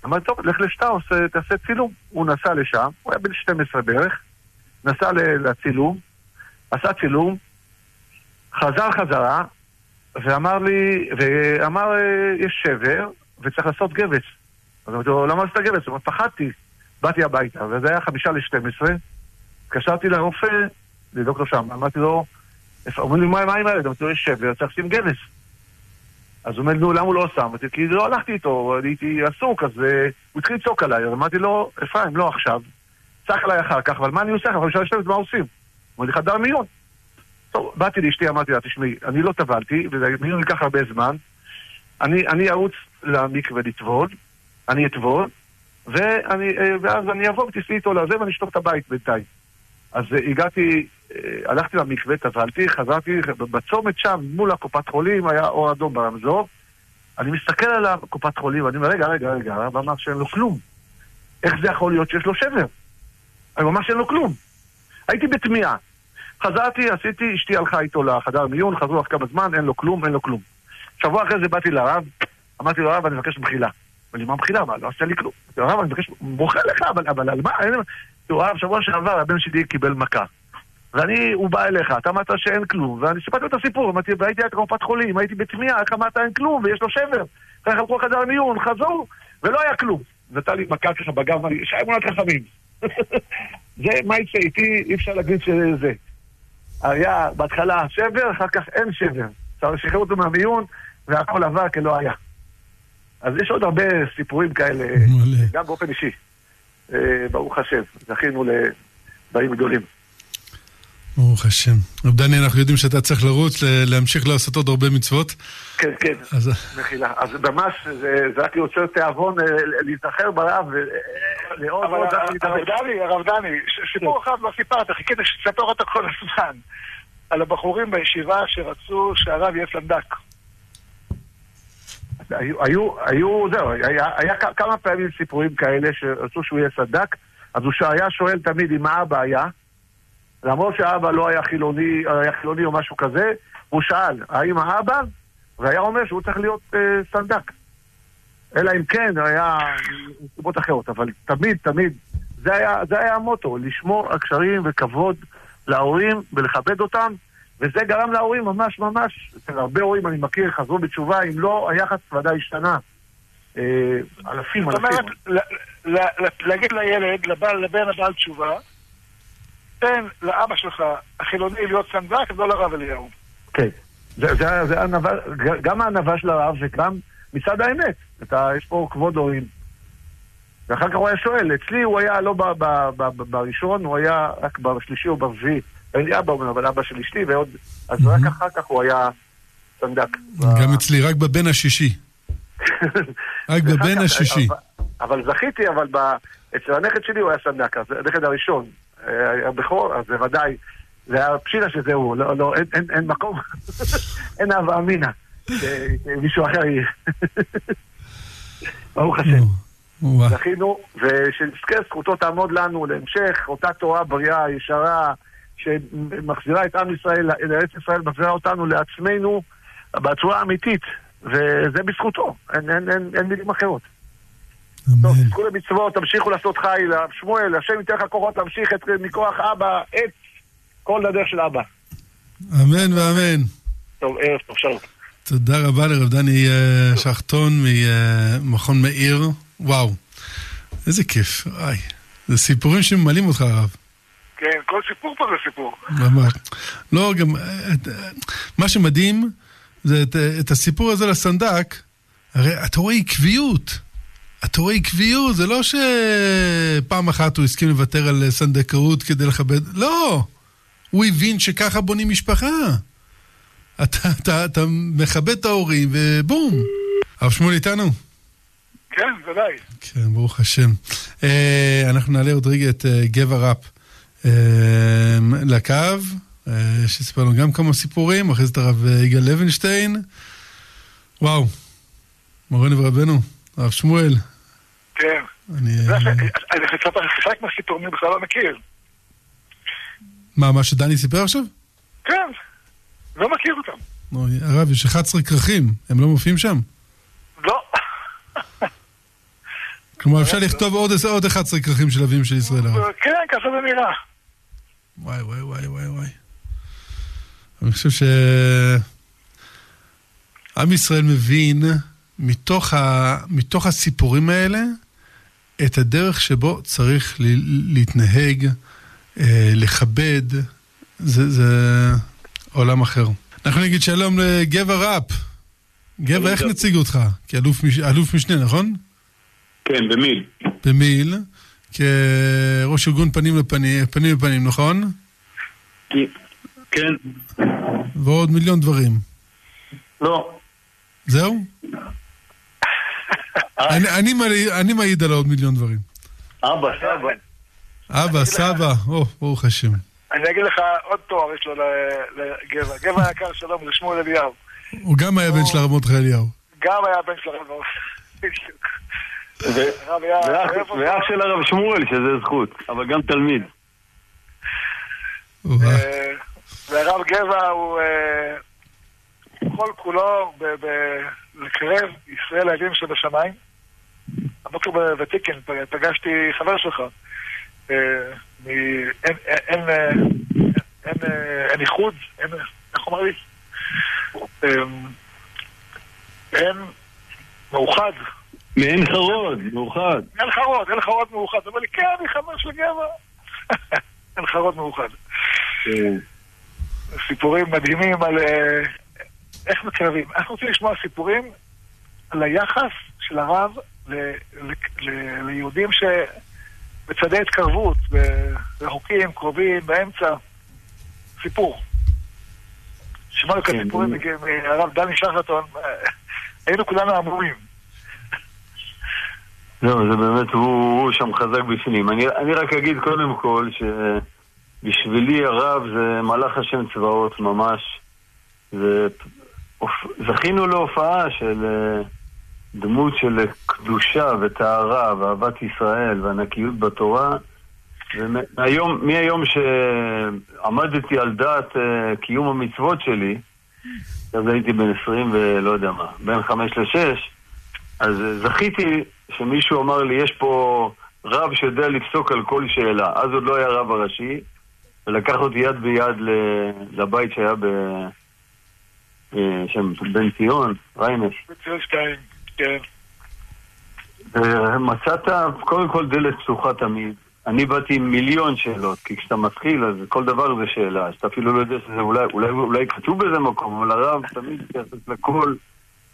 אמרתי, טוב, לך לשטראוס, אה, תעשה צילום. הוא נסע לשם, הוא היה בן 12 בערך, נסע לצילום, עשה צילום, חזר חזרה, ואמר לי, ואמר, אה, יש שבר, וצריך לעשות גבס. אז אמרתי לו, למה עשית גבס? הוא אומר, פחדתי. באתי הביתה, וזה היה חמישה לשתים עשרה, התקשרתי לרופא, לדוקטור שם, אמרתי לו, אומר לי, מה עם הילד? אמרתי לו, יש שבר, צריך לשים גבס. אז הוא אומר, נו, למה הוא לא עושה? אמרתי, כי לא הלכתי איתו, הייתי עסוק, אז uh, הוא התחיל לצעוק עליי. אז אמרתי לו, אפרים, לא עכשיו. צעק עליי אחר כך, אבל מה אני עושה? אבל אפשר לשבת, מה עושים? אמר לי, חדר מיון. טוב, באתי לאשתי, אמרתי לה, תשמעי, אני לא טבלתי, ומיון ייקח הרבה זמן. אני, אני ארוץ למקווה לטבול, אני אטבול, אה, ואז אני אבוא ותסעי איתו לזה ואני אשתוק את הבית בינתיים. אז אה, הגעתי, הלכתי למקווה, טבלתי, חזרתי, בצומת שם, מול הקופת חולים, היה אור אדום ברמזור. אני מסתכל על הקופת חולים, ואני אומר, רגע, רגע, רגע, הרב אמר שאין לו כלום. איך זה יכול להיות שיש לו שבר? אני אומר שאין לו כלום. הייתי בתמיהה. חזרתי, עשיתי, אשתי הלכה איתו לחדר מיון, חזרו לך כמה זמן, אין לו כלום, אין לו כלום. שבוע אחרי זה באתי לרב, אמרתי לו, הרב, אני מבקש מחילה. אמר לי, מה מחילה? מה, לא עשה לי כלום. הרב, אני מבקש, בוכה לך, אבל, אבל על מה? הרב, שבוע שעבר הבן שלי קיבל מכה. ואני, הוא בא אליך, אתה אמרת שאין כלום, ואני סיפרתי לו את הסיפור, אמרתי, והייתי ליד קופת חולים, הייתי בתמיהה, איך אמרת אין כלום, ויש לו שבר. ככה הלכו לחדר מיון, חזרו, ולא היה כלום. נתן לי מכה ככה בגב, לי, שי אמונת חכמים. *laughs* זה, מה יצא איתי, אי אפשר להגיד שזה. היה בהתחלה שבר, אחר כך אין שבר. אפשר לשחרר אותו מהמיון, והכל עבר כלא היה. אז יש עוד הרבה סיפורים כאלה, גם באופן אישי. אה, ברוך השם, זכינו לבאים גדולים. ברוך השם. רב דני, אנחנו יודעים שאתה צריך לרוץ, להמשיך לעשות עוד הרבה מצוות. כן, כן, אז... מחילה. אז ממש, זה, זה רק יוצר תיאבון אה, להיזכר ברב ולעוד עוד... הרב דני, הרב דני, סיפור אחד לא סיפרת, חיכיתי שתספר אותו כל הזמן. על הבחורים בישיבה שרצו שהרב יהיה סנדק. היו, היו, היו, זהו, היה, היה כמה פעמים סיפורים כאלה שרצו שהוא יהיה סדק, אז הוא היה שואל תמיד עם מה הבעיה, למרות שהאבא לא היה חילוני, היה חילוני או משהו כזה, הוא שאל, האם האבא? והיה אומר שהוא צריך להיות אה, סנדק. אלא אם כן, היה מסיבות אחרות, אבל תמיד, תמיד, זה היה, זה היה המוטו, לשמור על קשרים וכבוד להורים ולכבד אותם, וזה גרם להורים ממש ממש, אצל הרבה הורים אני מכיר, חזרו בתשובה, אם לא, היחס ודאי השתנה. אה, אלפים, אלפים. זאת אומרת, להגיד לילד, לבן הבעל תשובה, תן לאבא שלך, החילוני, להיות סנדק, ולא לרב אליהו. כן. זה, זה, זה הנבא, גם הענווה של הרב וגם מצד האמת. אתה, יש פה כבוד הורים. ואחר כך הוא היה שואל, אצלי הוא היה לא ב, ב, ב, ב, בראשון, הוא היה רק בשלישי או ברביעי. אין לי אבא, אבל אבא של אשתי, ועוד... אז רק אחר כך הוא היה סנדק. גם אצלי, רק בבן השישי. *laughs* רק בבן השישי. אבל זכיתי, אבל אצל הנכד שלי הוא היה סנדק, הנכד הראשון, הבכור, אז בוודאי, זה היה פשיטה שזהו, לא, לא, אין, אין, אין מקום, *laughs* אין אהבה אמינה, שמישהו אחר יהיה. *laughs* ברוך השם. זכינו, ושנזכה זכותו תעמוד לנו להמשך, אותה תורה בריאה, ישרה, שמחזירה את עם ישראל לארץ ישראל, מחזירה אותנו לעצמנו בצורה אמיתית, וזה בזכותו, אין, אין, אין, אין מילים אחרות. טוב, תזכו למצוות, תמשיכו לעשות חיל, שמואל, השם ייתן לך כוחות להמשיך את, מכוח אבא, את כל הדרך של אבא. אמן ואמן. טוב, ערב טוב, שלום. תודה רבה לרב דני אה, שחטון ממכון מאיר. וואו, איזה כיף, וואי. זה סיפורים שממלאים אותך, הרב. כן, כל סיפור פה זה סיפור. ממש. לא, גם, אה, אה, מה שמדהים, זה את, את הסיפור הזה לסנדק, הרי אתה רואה עקביות. אתה רואה עקביות, זה לא שפעם אחת הוא הסכים לוותר על סנדקאות כדי לכבד, לא. הוא הבין שככה בונים משפחה. אתה, אתה, אתה מכבד את ההורים, ובום. הרב שמואל איתנו? כן, ודאי. כן, ברוך השם. אה, אנחנו נעלה עוד רגע את אה, גבע ראפ אה, לקו, אה, שסיפר לנו גם כמה סיפורים, אחרי זה את הרב אה, יגאל לוינשטיין. וואו, מורנו ורבנו, הרב שמואל. כן. אני... אני חלק מהסיפורים בכלל לא מכיר. מה, מה שדני סיפר עכשיו? כן, לא מכיר אותם. הרב, יש 11 כרכים, הם לא מופיעים שם? לא. כלומר, אפשר לכתוב עוד 11 כרכים של אביהם של ישראל, הרב. כן, ככה זה נראה. וואי, וואי, וואי, וואי, וואי. אני חושב ש... עם ישראל מבין מתוך, ה... מתוך הסיפורים האלה את הדרך שבו צריך להתנהג, אה, לכבד, זה, זה עולם אחר. אנחנו נגיד שלום לגבע ראפ. גבע, איך נציג אותך? כאלוף משנה, נכון? כן, במיל. במיל, כראש ארגון פנים לפנים, פנים לפנים, נכון? כן. ועוד מיליון דברים. לא. זהו? אני, אני, אני מעיד על עוד מיליון דברים. אבא, סבא. אבא, סבא, או, ברוך השם. אני אגיד לך עוד תואר יש לו לגבע. גבע היקר שלום, זה שמואל אליהו. הוא גם היה בן של הרב מרדכי אליהו. גם היה בן של הרב בדיוק. ואח של הרב שמואל, שזה זכות, אבל גם תלמיד. אה, והרב גבע הוא אה, כל כולו לקרב ישראל הילדים שבשמיים. הבוקר בוותיקן פגשתי חבר שלך. אה, אין איחוד, איך אומר לי? אין מאוחד. מעין חרוד, מאוחד. אין חרוד, אין חרוד מאוחד. הוא אומר לי, כן, אני חבר של גבע. *laughs* אין חרוד מאוחד. סיפורים מדהימים על אה, איך מקרבים. אנחנו רוצים לשמוע סיפורים על היחס של הרב ליהודים שבצדי התקרבות, רחוקים, קרובים, באמצע. סיפור. שמענו כאן כן, סיפורים מהרב דני שחטון, היינו כולנו המומים. לא, זה באמת, הוא, הוא שם חזק בפנים. אני, אני רק אגיד קודם כל שבשבילי הרב זה מלאך השם צבאות ממש. זה, זכינו להופעה של, דמות של קדושה וטהרה ואהבת ישראל והנקיות בתורה. ומהיום, מהיום שעמדתי על דעת uh, קיום המצוות שלי, אז הייתי בן 20 ולא יודע מה, בין 5 ל-6, אז זכיתי שמישהו אמר לי, יש פה רב שיודע לפסוק על כל שאלה. אז עוד לא היה רב הראשי, ולקח אותי יד ביד לבית שהיה ב... אה, שם בן ציון, ריינס. בן ציון 2, כן. מצאת קודם כל דלת פתוחה תמיד. אני באתי עם מיליון שאלות, כי כשאתה מתחיל אז כל דבר זה שאלה, שאתה אפילו לא יודע שזה אולי, אולי, אולי כתוב באיזה מקום, אבל הרב תמיד מתייחס לכל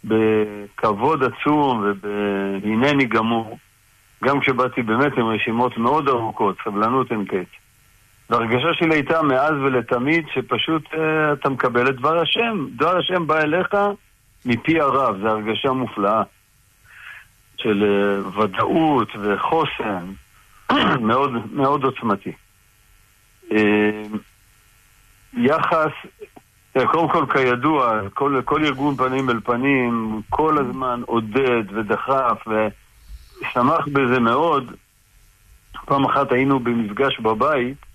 בכבוד עצום ובהנני גמור. גם כשבאתי באמת עם רשימות מאוד ארוכות, סבלנות אין קץ. והרגשה שלי הייתה מאז ולתמיד שפשוט uh, אתה מקבל את דבר השם. דבר השם בא אליך מפי הרב, זו הרגשה מופלאה של uh, ודאות וחוסן *clears throat* מאוד, מאוד עוצמתי. Uh, יחס, קודם כל כידוע, כל, כל ארגון פנים אל פנים כל הזמן עודד ודחף ושמח בזה מאוד. פעם אחת היינו במפגש בבית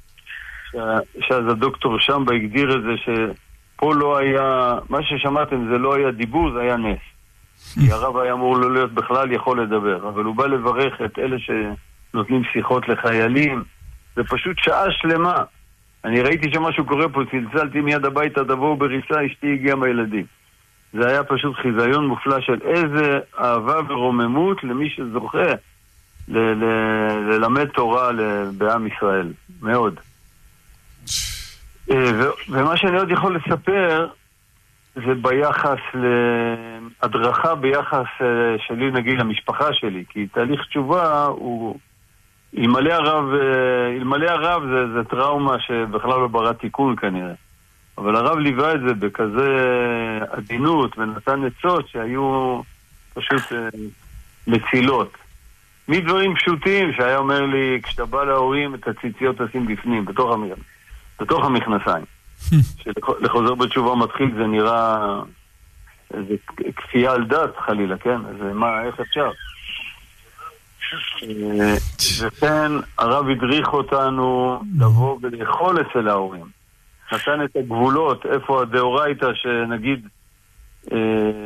שאז הדוקטור שמבה הגדיר את זה שפה לא היה, מה ששמעתם זה לא היה דיבור, זה היה נס. כי הרב היה אמור לא להיות בכלל יכול לדבר, אבל הוא בא לברך את אלה שנותנים שיחות לחיילים, זה פשוט שעה שלמה. אני ראיתי שמשהו קורה פה, צלצלתי מיד הביתה, תבואו בריצה, אשתי הגיעה מהילדים. זה היה פשוט חיזיון מופלא של איזה אהבה ורוממות למי שזוכה ללמד תורה בעם ישראל. מאוד. אה, ומה שאני עוד יכול לספר זה ביחס להדרכה ביחס אה, שלי נגיד למשפחה שלי, כי תהליך תשובה הוא... אלמלא הרב, אה, אלמלא הרב זה, זה טראומה שבכלל לא ברא תיקון כנראה. אבל הרב ליווה את זה בכזה עדינות ונתן עצות שהיו פשוט מצילות. מדברים פשוטים שהיה אומר לי, כשאתה בא להורים את הציציות תשים בפנים, בתוך המגרש. בתוך המכנסיים. *laughs* שלחוזר בתשובה מתחיל זה נראה איזה כפייה על דת חלילה, כן? אז מה, איך אפשר? אה, וכן, הרב הדריך אותנו לבוא ולאכול אצל ההורים. נתן את הגבולות, איפה הדאורייתא שנגיד אה,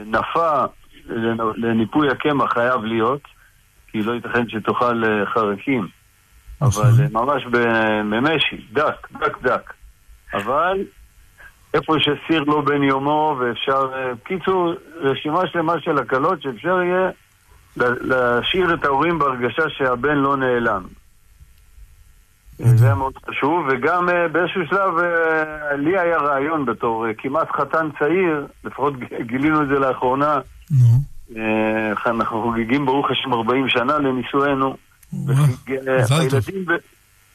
נפה לניפוי הקמח חייב להיות, כי לא ייתכן שתאכל אה, חרקים. אבל נכון. ממש במשי, דק, דק דק. אבל איפה שסיר לא בן יומו ואפשר... בקיצור, רשימה שלמה של הקלות שאפשר יהיה להשאיר את ההורים בהרגשה שהבן לא נעלם. זה היה מאוד חשוב, וגם אה, באיזשהו שלב אה, לי היה רעיון בתור אה, כמעט חתן צעיר, לפחות גילינו את זה לאחרונה. אנחנו חוגגים ברוך השם 40 שנה לנישואינו.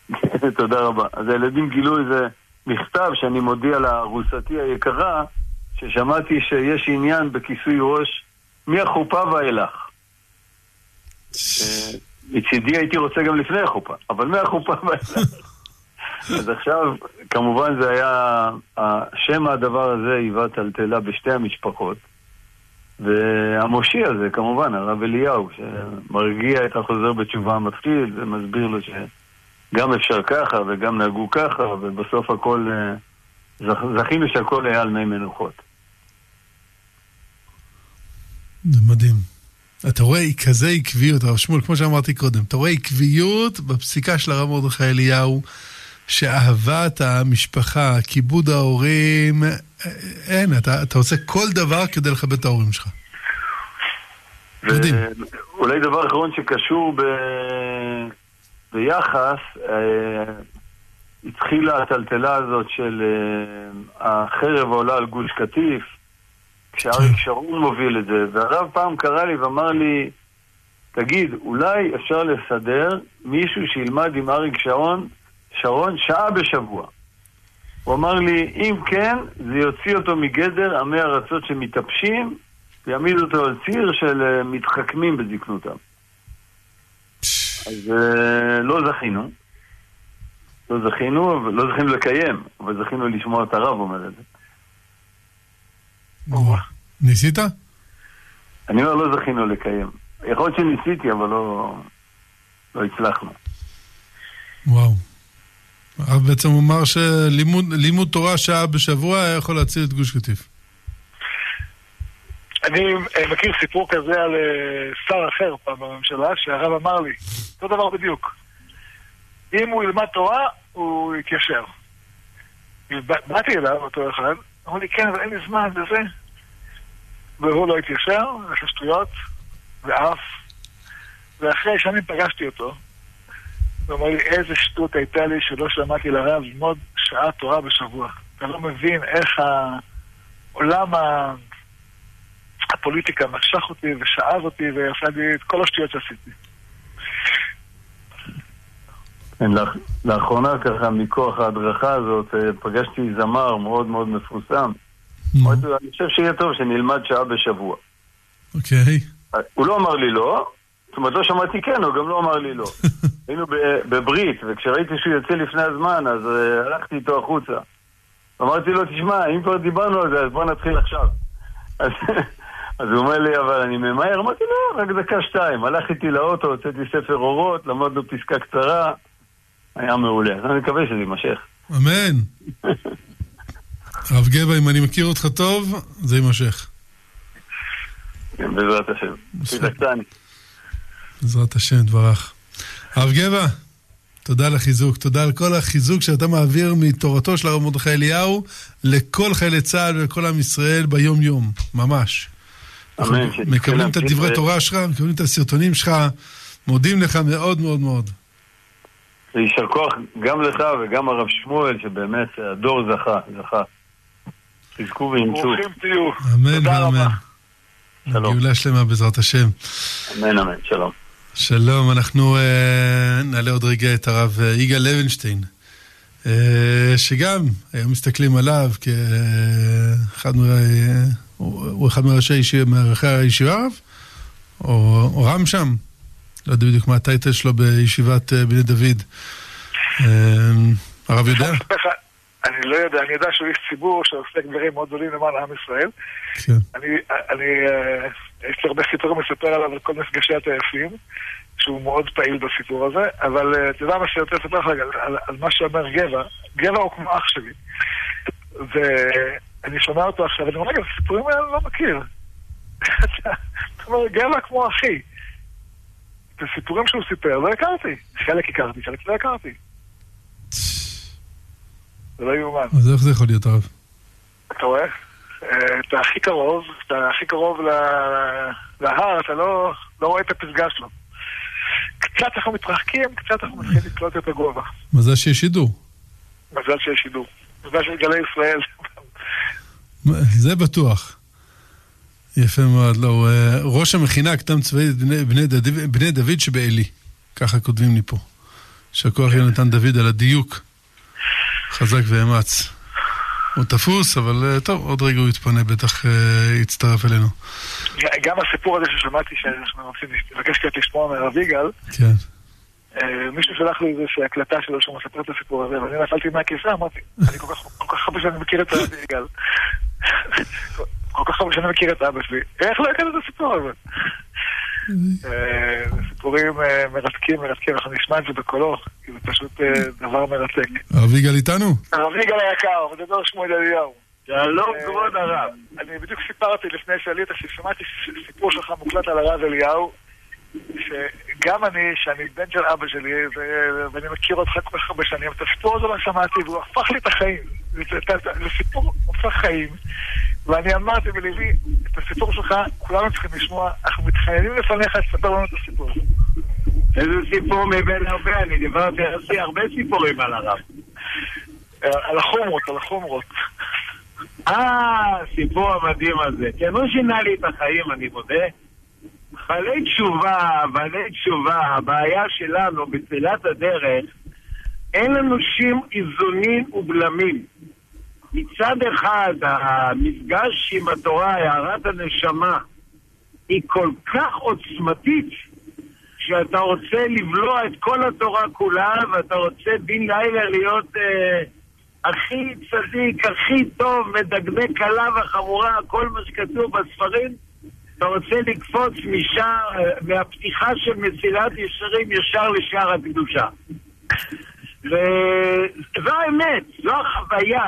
*laughs* תודה רבה. אז הילדים גילו איזה מכתב שאני מודיע לארוסתי היקרה, ששמעתי שיש עניין בכיסוי ראש מהחופה ואילך. אה, מצידי הייתי רוצה גם לפני החופה, אבל מהחופה ואילך. *laughs* אז עכשיו, כמובן זה היה, שם הדבר הזה היווה טלטלה בשתי המשפחות. והמושיע זה כמובן הרב אליהו, שמרגיע את החוזר בתשובה המתחיל ומסביר לו שגם אפשר ככה וגם נהגו ככה, ובסוף הכל, אה, זכינו שהכל היה על מי מנוחות. זה מדהים. אתה רואה כזה עקביות, הרב שמואל, כמו שאמרתי קודם, אתה רואה עקביות בפסיקה של הרב מרדכי אליהו, שאהבת המשפחה, כיבוד ההורים, אין, אתה, אתה עושה כל דבר כדי לכבד את ההורים שלך. אולי דבר אחרון שקשור ב... ביחס, אה, התחילה הטלטלה הזאת של אה, החרב העולה על גוש קטיף, כשאריק כן. שרון מוביל את זה, והרב פעם קרא לי ואמר לי, תגיד, אולי אפשר לסדר מישהו שילמד עם אריק שרון, שרון שעה בשבוע. הוא אמר לי, אם כן, זה יוציא אותו מגדר עמי ארצות שמתאפשים, ויעמיד אותו על ציר של אה, מתחכמים בזקנותם. אז uh, לא זכינו. לא זכינו, לא זכינו לקיים, אבל זכינו לשמוע את הרב אומר את זה. ניסית? אני אומר, לא זכינו לקיים. יכול להיות שניסיתי, אבל לא, לא הצלחנו. וואו. הרב בעצם אמר שלימוד תורה שעה בשבוע היה יכול להציל את גוש קטיף. אני אה, מכיר סיפור כזה על אה, שר אחר פעם בממשלה, שהרב אמר לי, אותו דבר בדיוק. אם הוא ילמד תורה, הוא יתיישר. באתי אליו, אותו אחד, אמר לי, כן, אבל אין לי זמן לזה. והוא לא התיישר, עשה שטויות, ועף. ואחרי שנים פגשתי אותו, הוא אמר לי, איזה שטות הייתה לי שלא שמעתי לרב ללמוד שעה תורה בשבוע. אתה לא מבין איך העולם הפוליטיקה משך אותי ושאב אותי ועשה לי את כל השטויות שעשיתי. כן, לאחרונה ככה, מכוח ההדרכה הזאת, אה, פגשתי זמר מאוד מאוד מפורסם. אני חושב שיהיה טוב שנלמד שעה בשבוע. אוקיי. הוא לא אמר לי לא, זאת אומרת, לא שמעתי כן, הוא גם לא אמר לי לא. *laughs* היינו בברית, וכשראיתי שהוא יוצא לפני הזמן, אז uh, הלכתי איתו החוצה. אמרתי לו, תשמע, אם כבר דיברנו על זה, אז בוא נתחיל עכשיו. *laughs* אז, אז הוא אומר לי, אבל אני ממהר. אמרתי, לא, רק דקה שתיים. הלך איתי לאוטו, הוצאתי ספר אורות, למדנו פסקה קצרה. היה מעולה. אז אני מקווה שזה יימשך. אמן. הרב גבע, אם אני מכיר אותך טוב, זה יימשך. כן, בעזרת השם. בעזרת השם, דברך. הרב גבע, תודה על החיזוק. תודה על כל החיזוק שאתה מעביר מתורתו של הרב מרדכי אליהו לכל חיילי צה"ל ולכל עם ישראל ביום-יום, ממש. אמן. מקבלים את הדברי תורה שלך, מקבלים את הסרטונים שלך, מודים לך מאוד מאוד מאוד. ויישר כוח גם לך וגם הרב שמואל, שבאמת הדור זכה, זכה. תזכו ואימצו. ברוכים תהיו. אמן ואמן. שלום. גאולה שלמה בעזרת השם. אמן אמן, שלום. שלום, אנחנו uh, נעלה עוד רגע את הרב uh, יגאל לוינשטיין, uh, שגם היום מסתכלים עליו כאחד מ... הוא אחד מראשי הישיבה, או, או רם שם, לא יודע בדיוק מה הטייטל שלו בישיבת בני דוד. הרב יודע? אני לא יודע, אני יודע שהוא איש ציבור שעוסק דברים מאוד גדולים למען עם ישראל. כן. אני, אני, יש לי הרבה סיפורים לספר עליו על כל מפגשי הטייסים, שהוא מאוד פעיל בסיפור הזה, אבל אתה יודע מה שאני רוצה לספר לך על, על, מה שאומר גבע, גבע הוא כמו אח שלי. ואני שומע אותו עכשיו, ואני אומר, רגע, את הסיפורים האלה אני לא מכיר. *laughs* אתה אומר, גבע כמו אחי. את הסיפורים שהוא סיפר לא הכרתי. חלק הכרתי, חלק לא הכרתי. זה לא יאומן. אז איך זה יכול להיות, הרב? אתה רואה? אתה הכי קרוב, אתה הכי קרוב להר, אתה לא, לא רואה את הפסגה שלו. קצת אנחנו מתרחקים, קצת אנחנו מתחילים לקלוט את הגובה. מזל שיש שידור. מזל שיש שידור. מזל של גלי ישראל. זה בטוח. יפה מאוד, לא, ראש המכינה הקדם צבאית בני, בני, בני דוד שבעלי. ככה כותבים לי פה. שהכוח יונתן דוד על הדיוק. חזק ואמץ. הוא תפוס, אבל טוב, עוד רגע הוא יתפנה, בטח יצטרף אלינו. גם הסיפור הזה ששמעתי שאנחנו רוצים לבקש קצת לשמוע מהרב יגאל, כן. מישהו שלח לי איזושהי הקלטה שלו שהוא מספר את הסיפור הזה, ואני נפלתי מהכיסא, אמרתי, אני כל כך הרבה שאני מכיר את הרב יגאל. כל כך הרבה שאני מכיר את אבא שלי. איך לא הכרתי את הסיפור הזה? סיפורים מרתקים, מרתקים, אנחנו נשמע את זה בקולו, כי זה פשוט דבר מרתק. הרב יגאל איתנו? הרב יגאל היקר, מדבר שמואל אליהו. שלום כבוד הרב. אני בדיוק סיפרתי לפני שעלית ששמעתי סיפור שלך מוקלט על הרב אליהו, שגם אני, שאני בן של אבא שלי, ואני מכיר אותך כל כך הרבה שנים, את הסיפור הזה לא שמעתי, והוא הפך לי את החיים. זה סיפור הופך חיים. ואני אמרתי בלבי, את הסיפור שלך כולנו צריכים לשמוע, אנחנו מתחייבים לפניך לספר לנו את הסיפור. איזה סיפור מבין הרבה, אני דיברתי עשיתי הרבה סיפורים על הרב. על החומרות, על החומרות. אה, הסיפור המדהים הזה. כן, הוא שינה לי את החיים, אני מודה. בעלי תשובה, בעלי תשובה, הבעיה שלנו בתחילת הדרך, אין לנו שום איזונים ובלמים. מצד אחד, המפגש עם התורה, הערת הנשמה, היא כל כך עוצמתית, שאתה רוצה לבלוע את כל התורה כולה, ואתה רוצה בן לילה להיות אה, הכי צדיק, הכי טוב, מדגדג קלה וחמורה, כל מה שכתוב בספרים, אתה רוצה לקפוץ משער, מהפתיחה של מסילת ישרים ישר לשער הקדושה. וזו האמת, זו החוויה.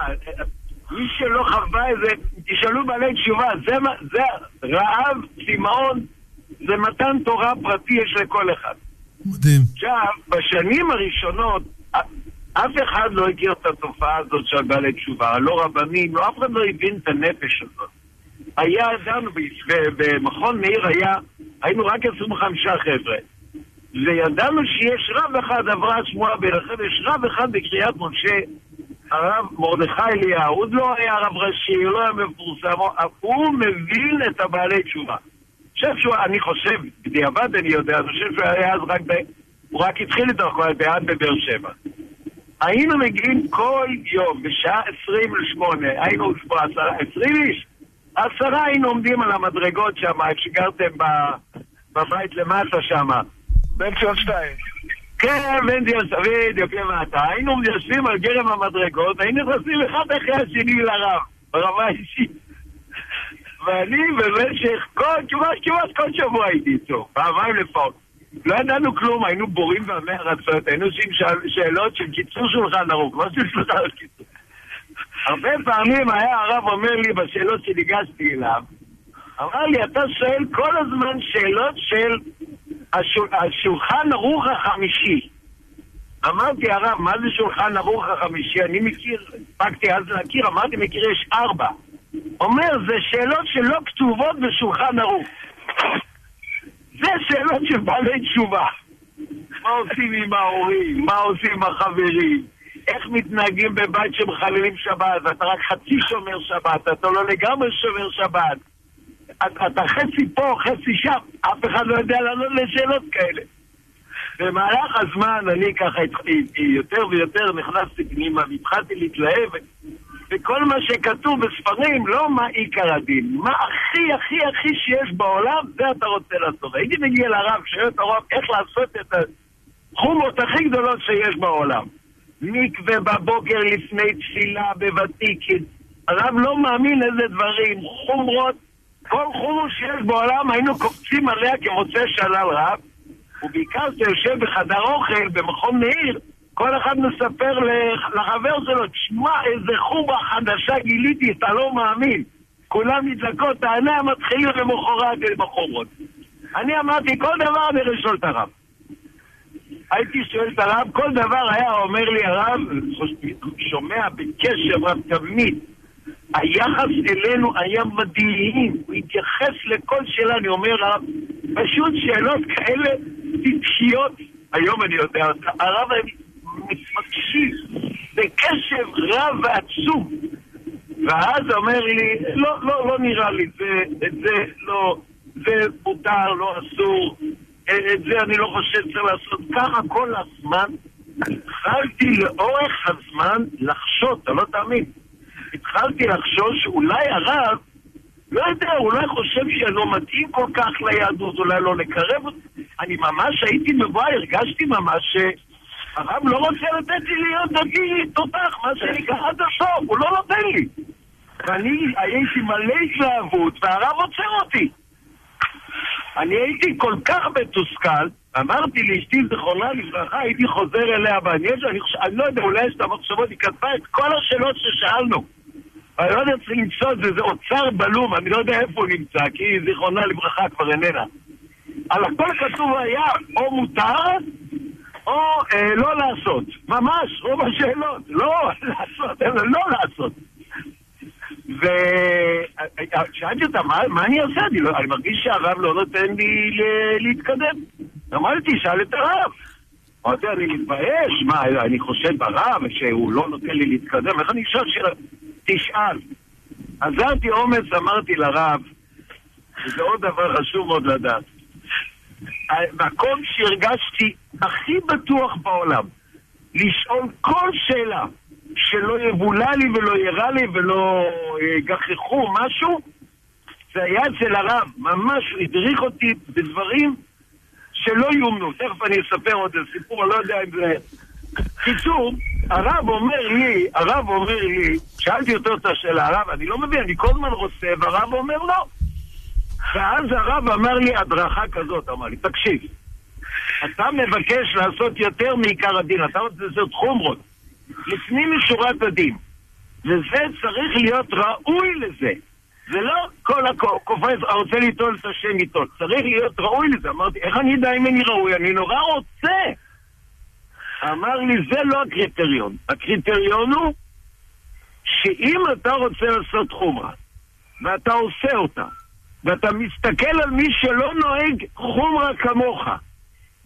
מי שלא חווה את זה, תשאלו בעלי תשובה, זה, זה רעב, צמאון, זה מתן תורה פרטי יש לכל אחד. מדהים. עכשיו, בשנים הראשונות, אף אחד לא הכיר את התופעה הזאת של בעלי תשובה, לא רבנים, לא אף אחד לא הבין את הנפש הזאת. היה, ב- במכון מאיר היה, היינו רק 25 חבר'ה. וידענו שיש רב אחד, עברה השמועה ביניכם, יש רב אחד בקריית משה, הרב מרדכי אליהו, עוד לא היה רב ראשי, הוא לא היה מפורסם, הוא מבין את הבעלי תשובה. חושב שהוא, אני חושב, בדיעבד אני יודע, אני חושב שהוא היה אז רק ב... הוא רק התחיל את הרחוב בעד בבאר שבע. היינו מגיעים כל יום, בשעה עשרים לשמונה, היינו פה עשרה, עשרים איש, עשרה היינו עומדים על המדרגות שם, איפה שגרתם בבית למטה שם. בן ציון שתיים. כן, יפה למטה. היינו יושבים על גרם המדרגות, היינו נכנסים אחד אחרי השני לרב, ברמה אישית. ואני במשך כל, כמעט, כמעט כל שבוע הייתי איתו, פעמיים לפחות. לא ידענו כלום, היינו בורים ועמי ארצות, היינו עושים שאל- שאלות של קיצור שולחן ערוך, לא של שולחן קיצור. הרבה פעמים היה הרב אומר לי בשאלות שניגשתי אליו, אמר לי, אתה שואל כל הזמן שאלות של השול, השולחן ערוך החמישי. אמרתי, הרב, מה זה שולחן ערוך החמישי? אני מכיר, הספקתי אז להכיר, אמרתי, מכיר, יש ארבע. אומר, זה שאלות שלא כתובות בשולחן ערוך. זה שאלות של בעלי תשובה. מה עושים עם ההורים? מה עושים עם החברים? איך מתנהגים בבית שמחללים שבת? אתה רק חצי שומר שבת, אתה לא לגמרי שומר שבת. אתה, חצי פה, חצי שם, אף אחד לא יודע לענות לשאלות כאלה. במהלך הזמן אני ככה יותר ויותר נכנסתי פנימה והתחלתי להתלהב וכל מה שכתוב בספרים, לא מה עיקר הדין, מה הכי הכי הכי שיש בעולם, זה אתה רוצה לעשות. הייתי מגיע לרב, שואל את הרב איך לעשות את החומות הכי גדולות שיש בעולם. מקווה בבוקר לפני תפילה בוותיקין. הרב לא מאמין איזה דברים, חומרות, כל חומוס שיש בעולם היינו קופצים עליה כמוצא שלל רב, ובעיקר כשאתה יושב בחדר אוכל במכון מאיר, כל אחד מספר לח- לחבר שלו, תשמע איזה חומה חדשה גיליתי, אתה לא מאמין. כולם נדלקות, תענה מתחילים למחרת בחומות. אני אמרתי, כל דבר אני לשאול את הרב. הייתי שואל את הרב, כל דבר היה אומר לי הרב, שומע בקשב רב תמיד. היחס אלינו היה מדהים, הוא התייחס לכל שאלה, אני אומר הרב, פשוט שאלות כאלה טיפשיות, היום אני יודע, הרב מקשיב בקשב רב ועצום. ואז אומר לי, לא, לא, לא נראה לי, זה, זה לא, זה מותר, לא אסור, את זה אני לא חושב שצריך לעשות. ככה כל הזמן התחלתי לאורך הזמן לחשוד, אתה לא תאמין. התחלתי לחשוב שאולי הרב, לא יודע, אולי חושב שלא מתאים כל כך ליהדות, אולי לא לקרב אותי. אני ממש הייתי מבואה, הרגשתי ממש שהרב לא רוצה לתת לי להיות דתי תותח, מה שנקרא עד הסוף, הוא לא נותן לי. ואני הייתי מלא התלהבות, והרב עוצר אותי. אני הייתי כל כך מתוסכל, אמרתי לאשתי זיכרונה לברכה, הייתי חוזר אליה בעניין אני, אני לא יודע, אולי יש את המחשבות, היא כתבה את כל השאלות ששאלנו. אני לא יודע, צריך למצוא את זה, זה אוצר בלום, אני לא יודע איפה הוא נמצא, כי זיכרונה לברכה כבר איננה. על הכל כתוב היה או מותר, או אה, לא לעשות. ממש, רוב השאלות. לא *laughs* לעשות, אלא לא לעשות. ושאלתי אותה, מה, מה אני עושה? אני, לא, אני מרגיש שהרב לא נותן לי ל- להתקדם. אמרתי, שאל את הרב. אמרתי, אני מתבייש, מה, אני חושד ברב שהוא לא נותן לי להתקדם? איך אני אשאל שאלה? תשאל. עזרתי אומץ, אמרתי לרב, וזה עוד דבר חשוב מאוד לדעת. המקום שהרגשתי הכי בטוח בעולם, לשאול כל שאלה, שלא יבולע לי ולא ירע לי ולא יגחכו משהו, זה היה אצל הרב, ממש הדריך אותי בדברים שלא יאומנו. תכף אני אספר עוד סיפור, אני לא יודע אם זה... קיצור, הרב אומר לי, הרב אומר לי, שאלתי אותו את השאלה, הרב, אני לא מבין, אני כל הזמן רוצה, והרב אומר לא. ואז הרב אמר לי הדרכה כזאת, אמר לי, תקשיב, אתה מבקש לעשות יותר מעיקר הדין, אתה רוצה לעשות חומרות, לפנים משורת הדין, וזה צריך להיות ראוי לזה. זה לא כל הקופץ הרוצה ליטול את השם ייטול, צריך להיות ראוי לזה. אמרתי, איך אני אדע אם אני ראוי? אני נורא רוצה. אמר לי, זה לא הקריטריון. הקריטריון הוא שאם אתה רוצה לעשות חומרה, ואתה עושה אותה, ואתה מסתכל על מי שלא נוהג חומרה כמוך,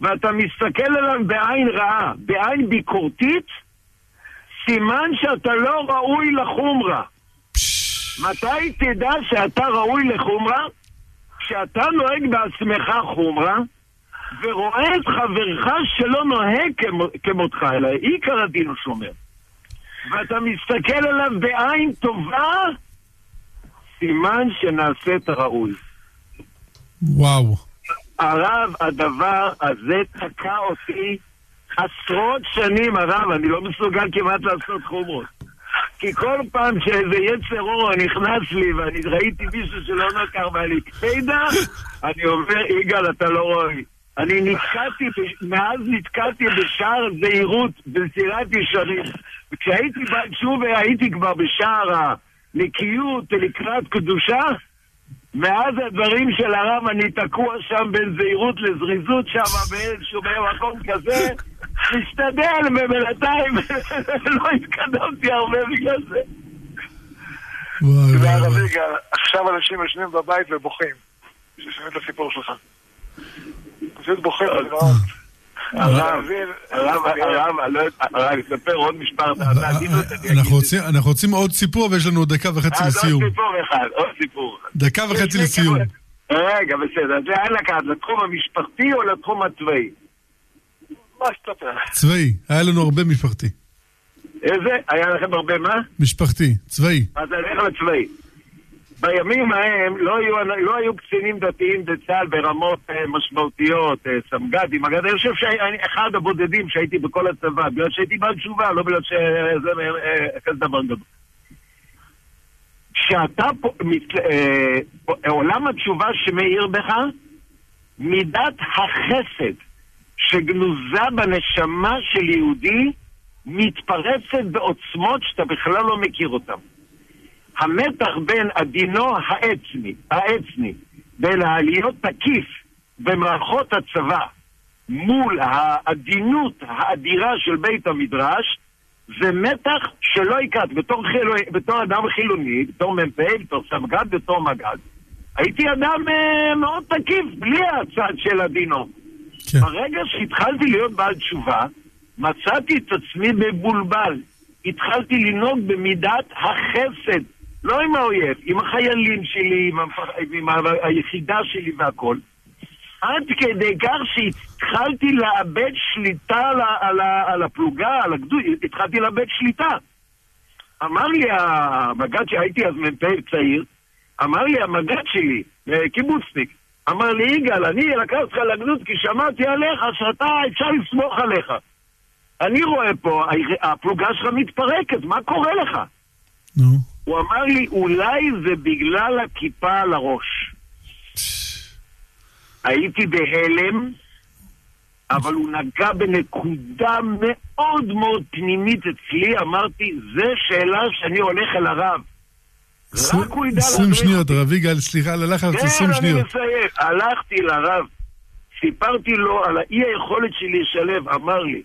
ואתה מסתכל עליו בעין רעה, בעין ביקורתית, סימן שאתה לא ראוי לחומרה. מתי תדע שאתה ראוי לחומרה? כשאתה נוהג בעצמך חומרה, ורואה את חברך שלא נוהג כמותך, אלא עיקר הדין הוא שומר. ואתה מסתכל עליו בעין טובה, סימן שנעשה את הראוי. וואו. הרב, הדבר הזה תקע אותי עשרות שנים, הרב, אני לא מסוגל כמעט לעשות חומרות. כי כל פעם שאיזה יצר אור נכנס לי ואני ראיתי מישהו שלא נקר בעלי קפידה, אני אומר, יגאל, אתה לא רואה. אני נתקעתי, מאז נתקעתי בשער זהירות במסילת ישרים. וכשהייתי שוב הייתי כבר בשער הנקיות לקראת קדושה, מאז הדברים של הרב אני תקוע שם בין זהירות לזריזות שם באיזשהו מקום כזה, משתדל ובינתיים *laughs* לא התקדמתי הרבה בגלל זה. עכשיו אנשים יושבים בבית ובוכים. ששומעים את הסיפור שלך. פשוט. הרב, הרב, הרב, אספר עוד משפט. אנחנו רוצים עוד סיפור ויש לנו דקה וחצי לסיום. עוד סיפור אחד, עוד סיפור. דקה וחצי לסיום. רגע, בסדר. זה היה לקחת לתחום המשפחתי או לתחום הצבאי? מה שתספר. צבאי, היה לנו הרבה משפחתי. איזה? היה לכם הרבה מה? משפחתי, צבאי. אז אני אלך לצבאי. בימים ההם לא היו, לא היו קצינים דתיים בצה"ל ברמות אה, משמעותיות, אה, סמג"דים, אגב, אני חושב שאני אחד הבודדים שהייתי בכל הצבא, בגלל שהייתי בעל תשובה, לא בגלל שזה אה, אה, כזה דבר גדול. כשאתה אה, עולם התשובה שמאיר בך, מידת החסד שגנוזה בנשמה של יהודי מתפרצת בעוצמות שאתה בכלל לא מכיר אותן. המתח בין עדינו העצמי, העצמי, בין העליות תקיף במערכות הצבא מול העדינות האדירה של בית המדרש, זה מתח שלא הכרת. בתור, חילו, בתור אדם חילוני, בתור מ"פ, בתור סמג"ד, בתור מג"ד, הייתי אדם אה, מאוד תקיף, בלי הצד של עדינו. כן. ברגע שהתחלתי להיות בעל תשובה, מצאתי את עצמי מבולבל. התחלתי לנהוג במידת החסד. לא עם האויב, עם החיילים שלי, עם, המפח... עם היחידה שלי והכל. עד כדי כך שהתחלתי לאבד שליטה על, על, על הפלוגה, על הגדוד, התחלתי לאבד שליטה. אמר לי המג"ד שהייתי אז מ"פ צעיר, אמר לי המג"ד שלי, אה, קיבוצניק, אמר לי, יגאל, אני לקחתי אותך לגדוד כי שמעתי עליך שאתה, אפשר לסמוך עליך. אני רואה פה, הפלוגה שלך מתפרקת, מה קורה לך? נו. No. הוא אמר לי, אולי זה בגלל הכיפה על הראש. הייתי בהלם, אבל הוא נגע בנקודה מאוד מאוד פנימית אצלי, אמרתי, זה שאלה שאני הולך אל הרב. רק הוא ידע... עשרים שניות, רב יגאל, סליחה על הלחץ, עשרים שניות. כן, אני מסיים. הלכתי לרב, סיפרתי לו על האי היכולת שלי לשלב, אמר לי,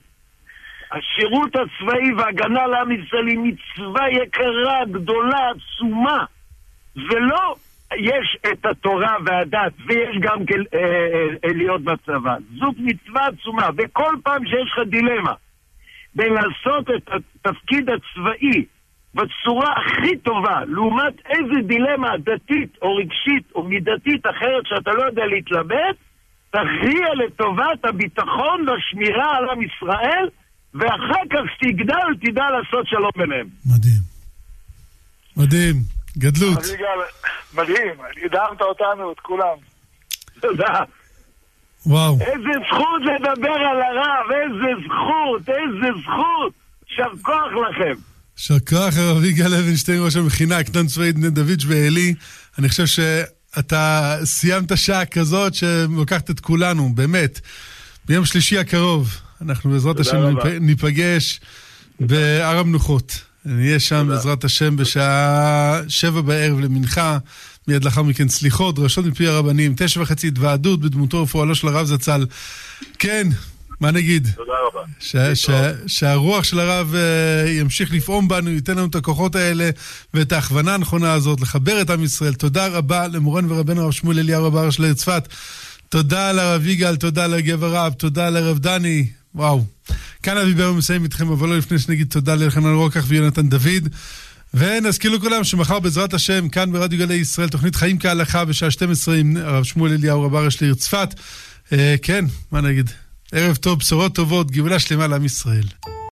השירות הצבאי והגנה לעם ישראל היא מצווה יקרה, גדולה, עצומה. ולא יש את התורה והדת, ויש גם כן אה, אה, להיות בצבא. זאת מצווה עצומה, וכל פעם שיש לך דילמה בין לעשות את התפקיד הצבאי בצורה הכי טובה, לעומת איזה דילמה דתית או רגשית או מידתית אחרת שאתה לא יודע להתלבט, תכריע לטובת הביטחון והשמירה על עם ישראל ואחר כך כשתגדל תדע לעשות שלום ביניהם. מדהים. מדהים. גדלות. מדהים, הדהרת אותנו, את כולם. תודה. וואו. איזה זכות לדבר על הרב, איזה זכות, איזה זכות. יישר כוח לכם. יישר כוח, הרב יגאל לוינשטיין, ראש המכינה, הקטן צבאית בני דוד ועלי. אני חושב ש... אתה סיימת שעה כזאת שלוקחת את כולנו, באמת. ביום שלישי הקרוב, אנחנו בעזרת השם ניפגש בהר המנוחות. נהיה שם בעזרת השם בשעה שבע בערב למנחה, מיד לאחר מכן סליחות, דרשות מפי הרבנים, תשע וחצי התוועדות בדמותו ופועלו של הרב זצ"ל. כן, מה נגיד? תודה רבה. שהרוח של הרב uh, ימשיך לפעום בנו, ייתן לנו את הכוחות האלה ואת ההכוונה הנכונה הזאת, לחבר את עם ישראל. תודה רבה למורן ורבנו הרב שמואל אליהו רב לעיר צפת. תודה לרב יגאל, תודה לגבר רב, תודה לרב דני. וואו. כאן אבי ברמן מסיים איתכם, אבל לא לפני שנגיד תודה לאלחנן רוקח ויונתן דוד. ונזכיר לכולם שמחר בעזרת השם, כאן ברדיו גלי ישראל, תוכנית חיים כהלכה בשעה 12 עם הרב שמואל אליהו רב הראש לעיר צפת. אה, כן, מה נגיד? ערב טוב, בשורות טובות, גאולה שלמה לעם ישראל.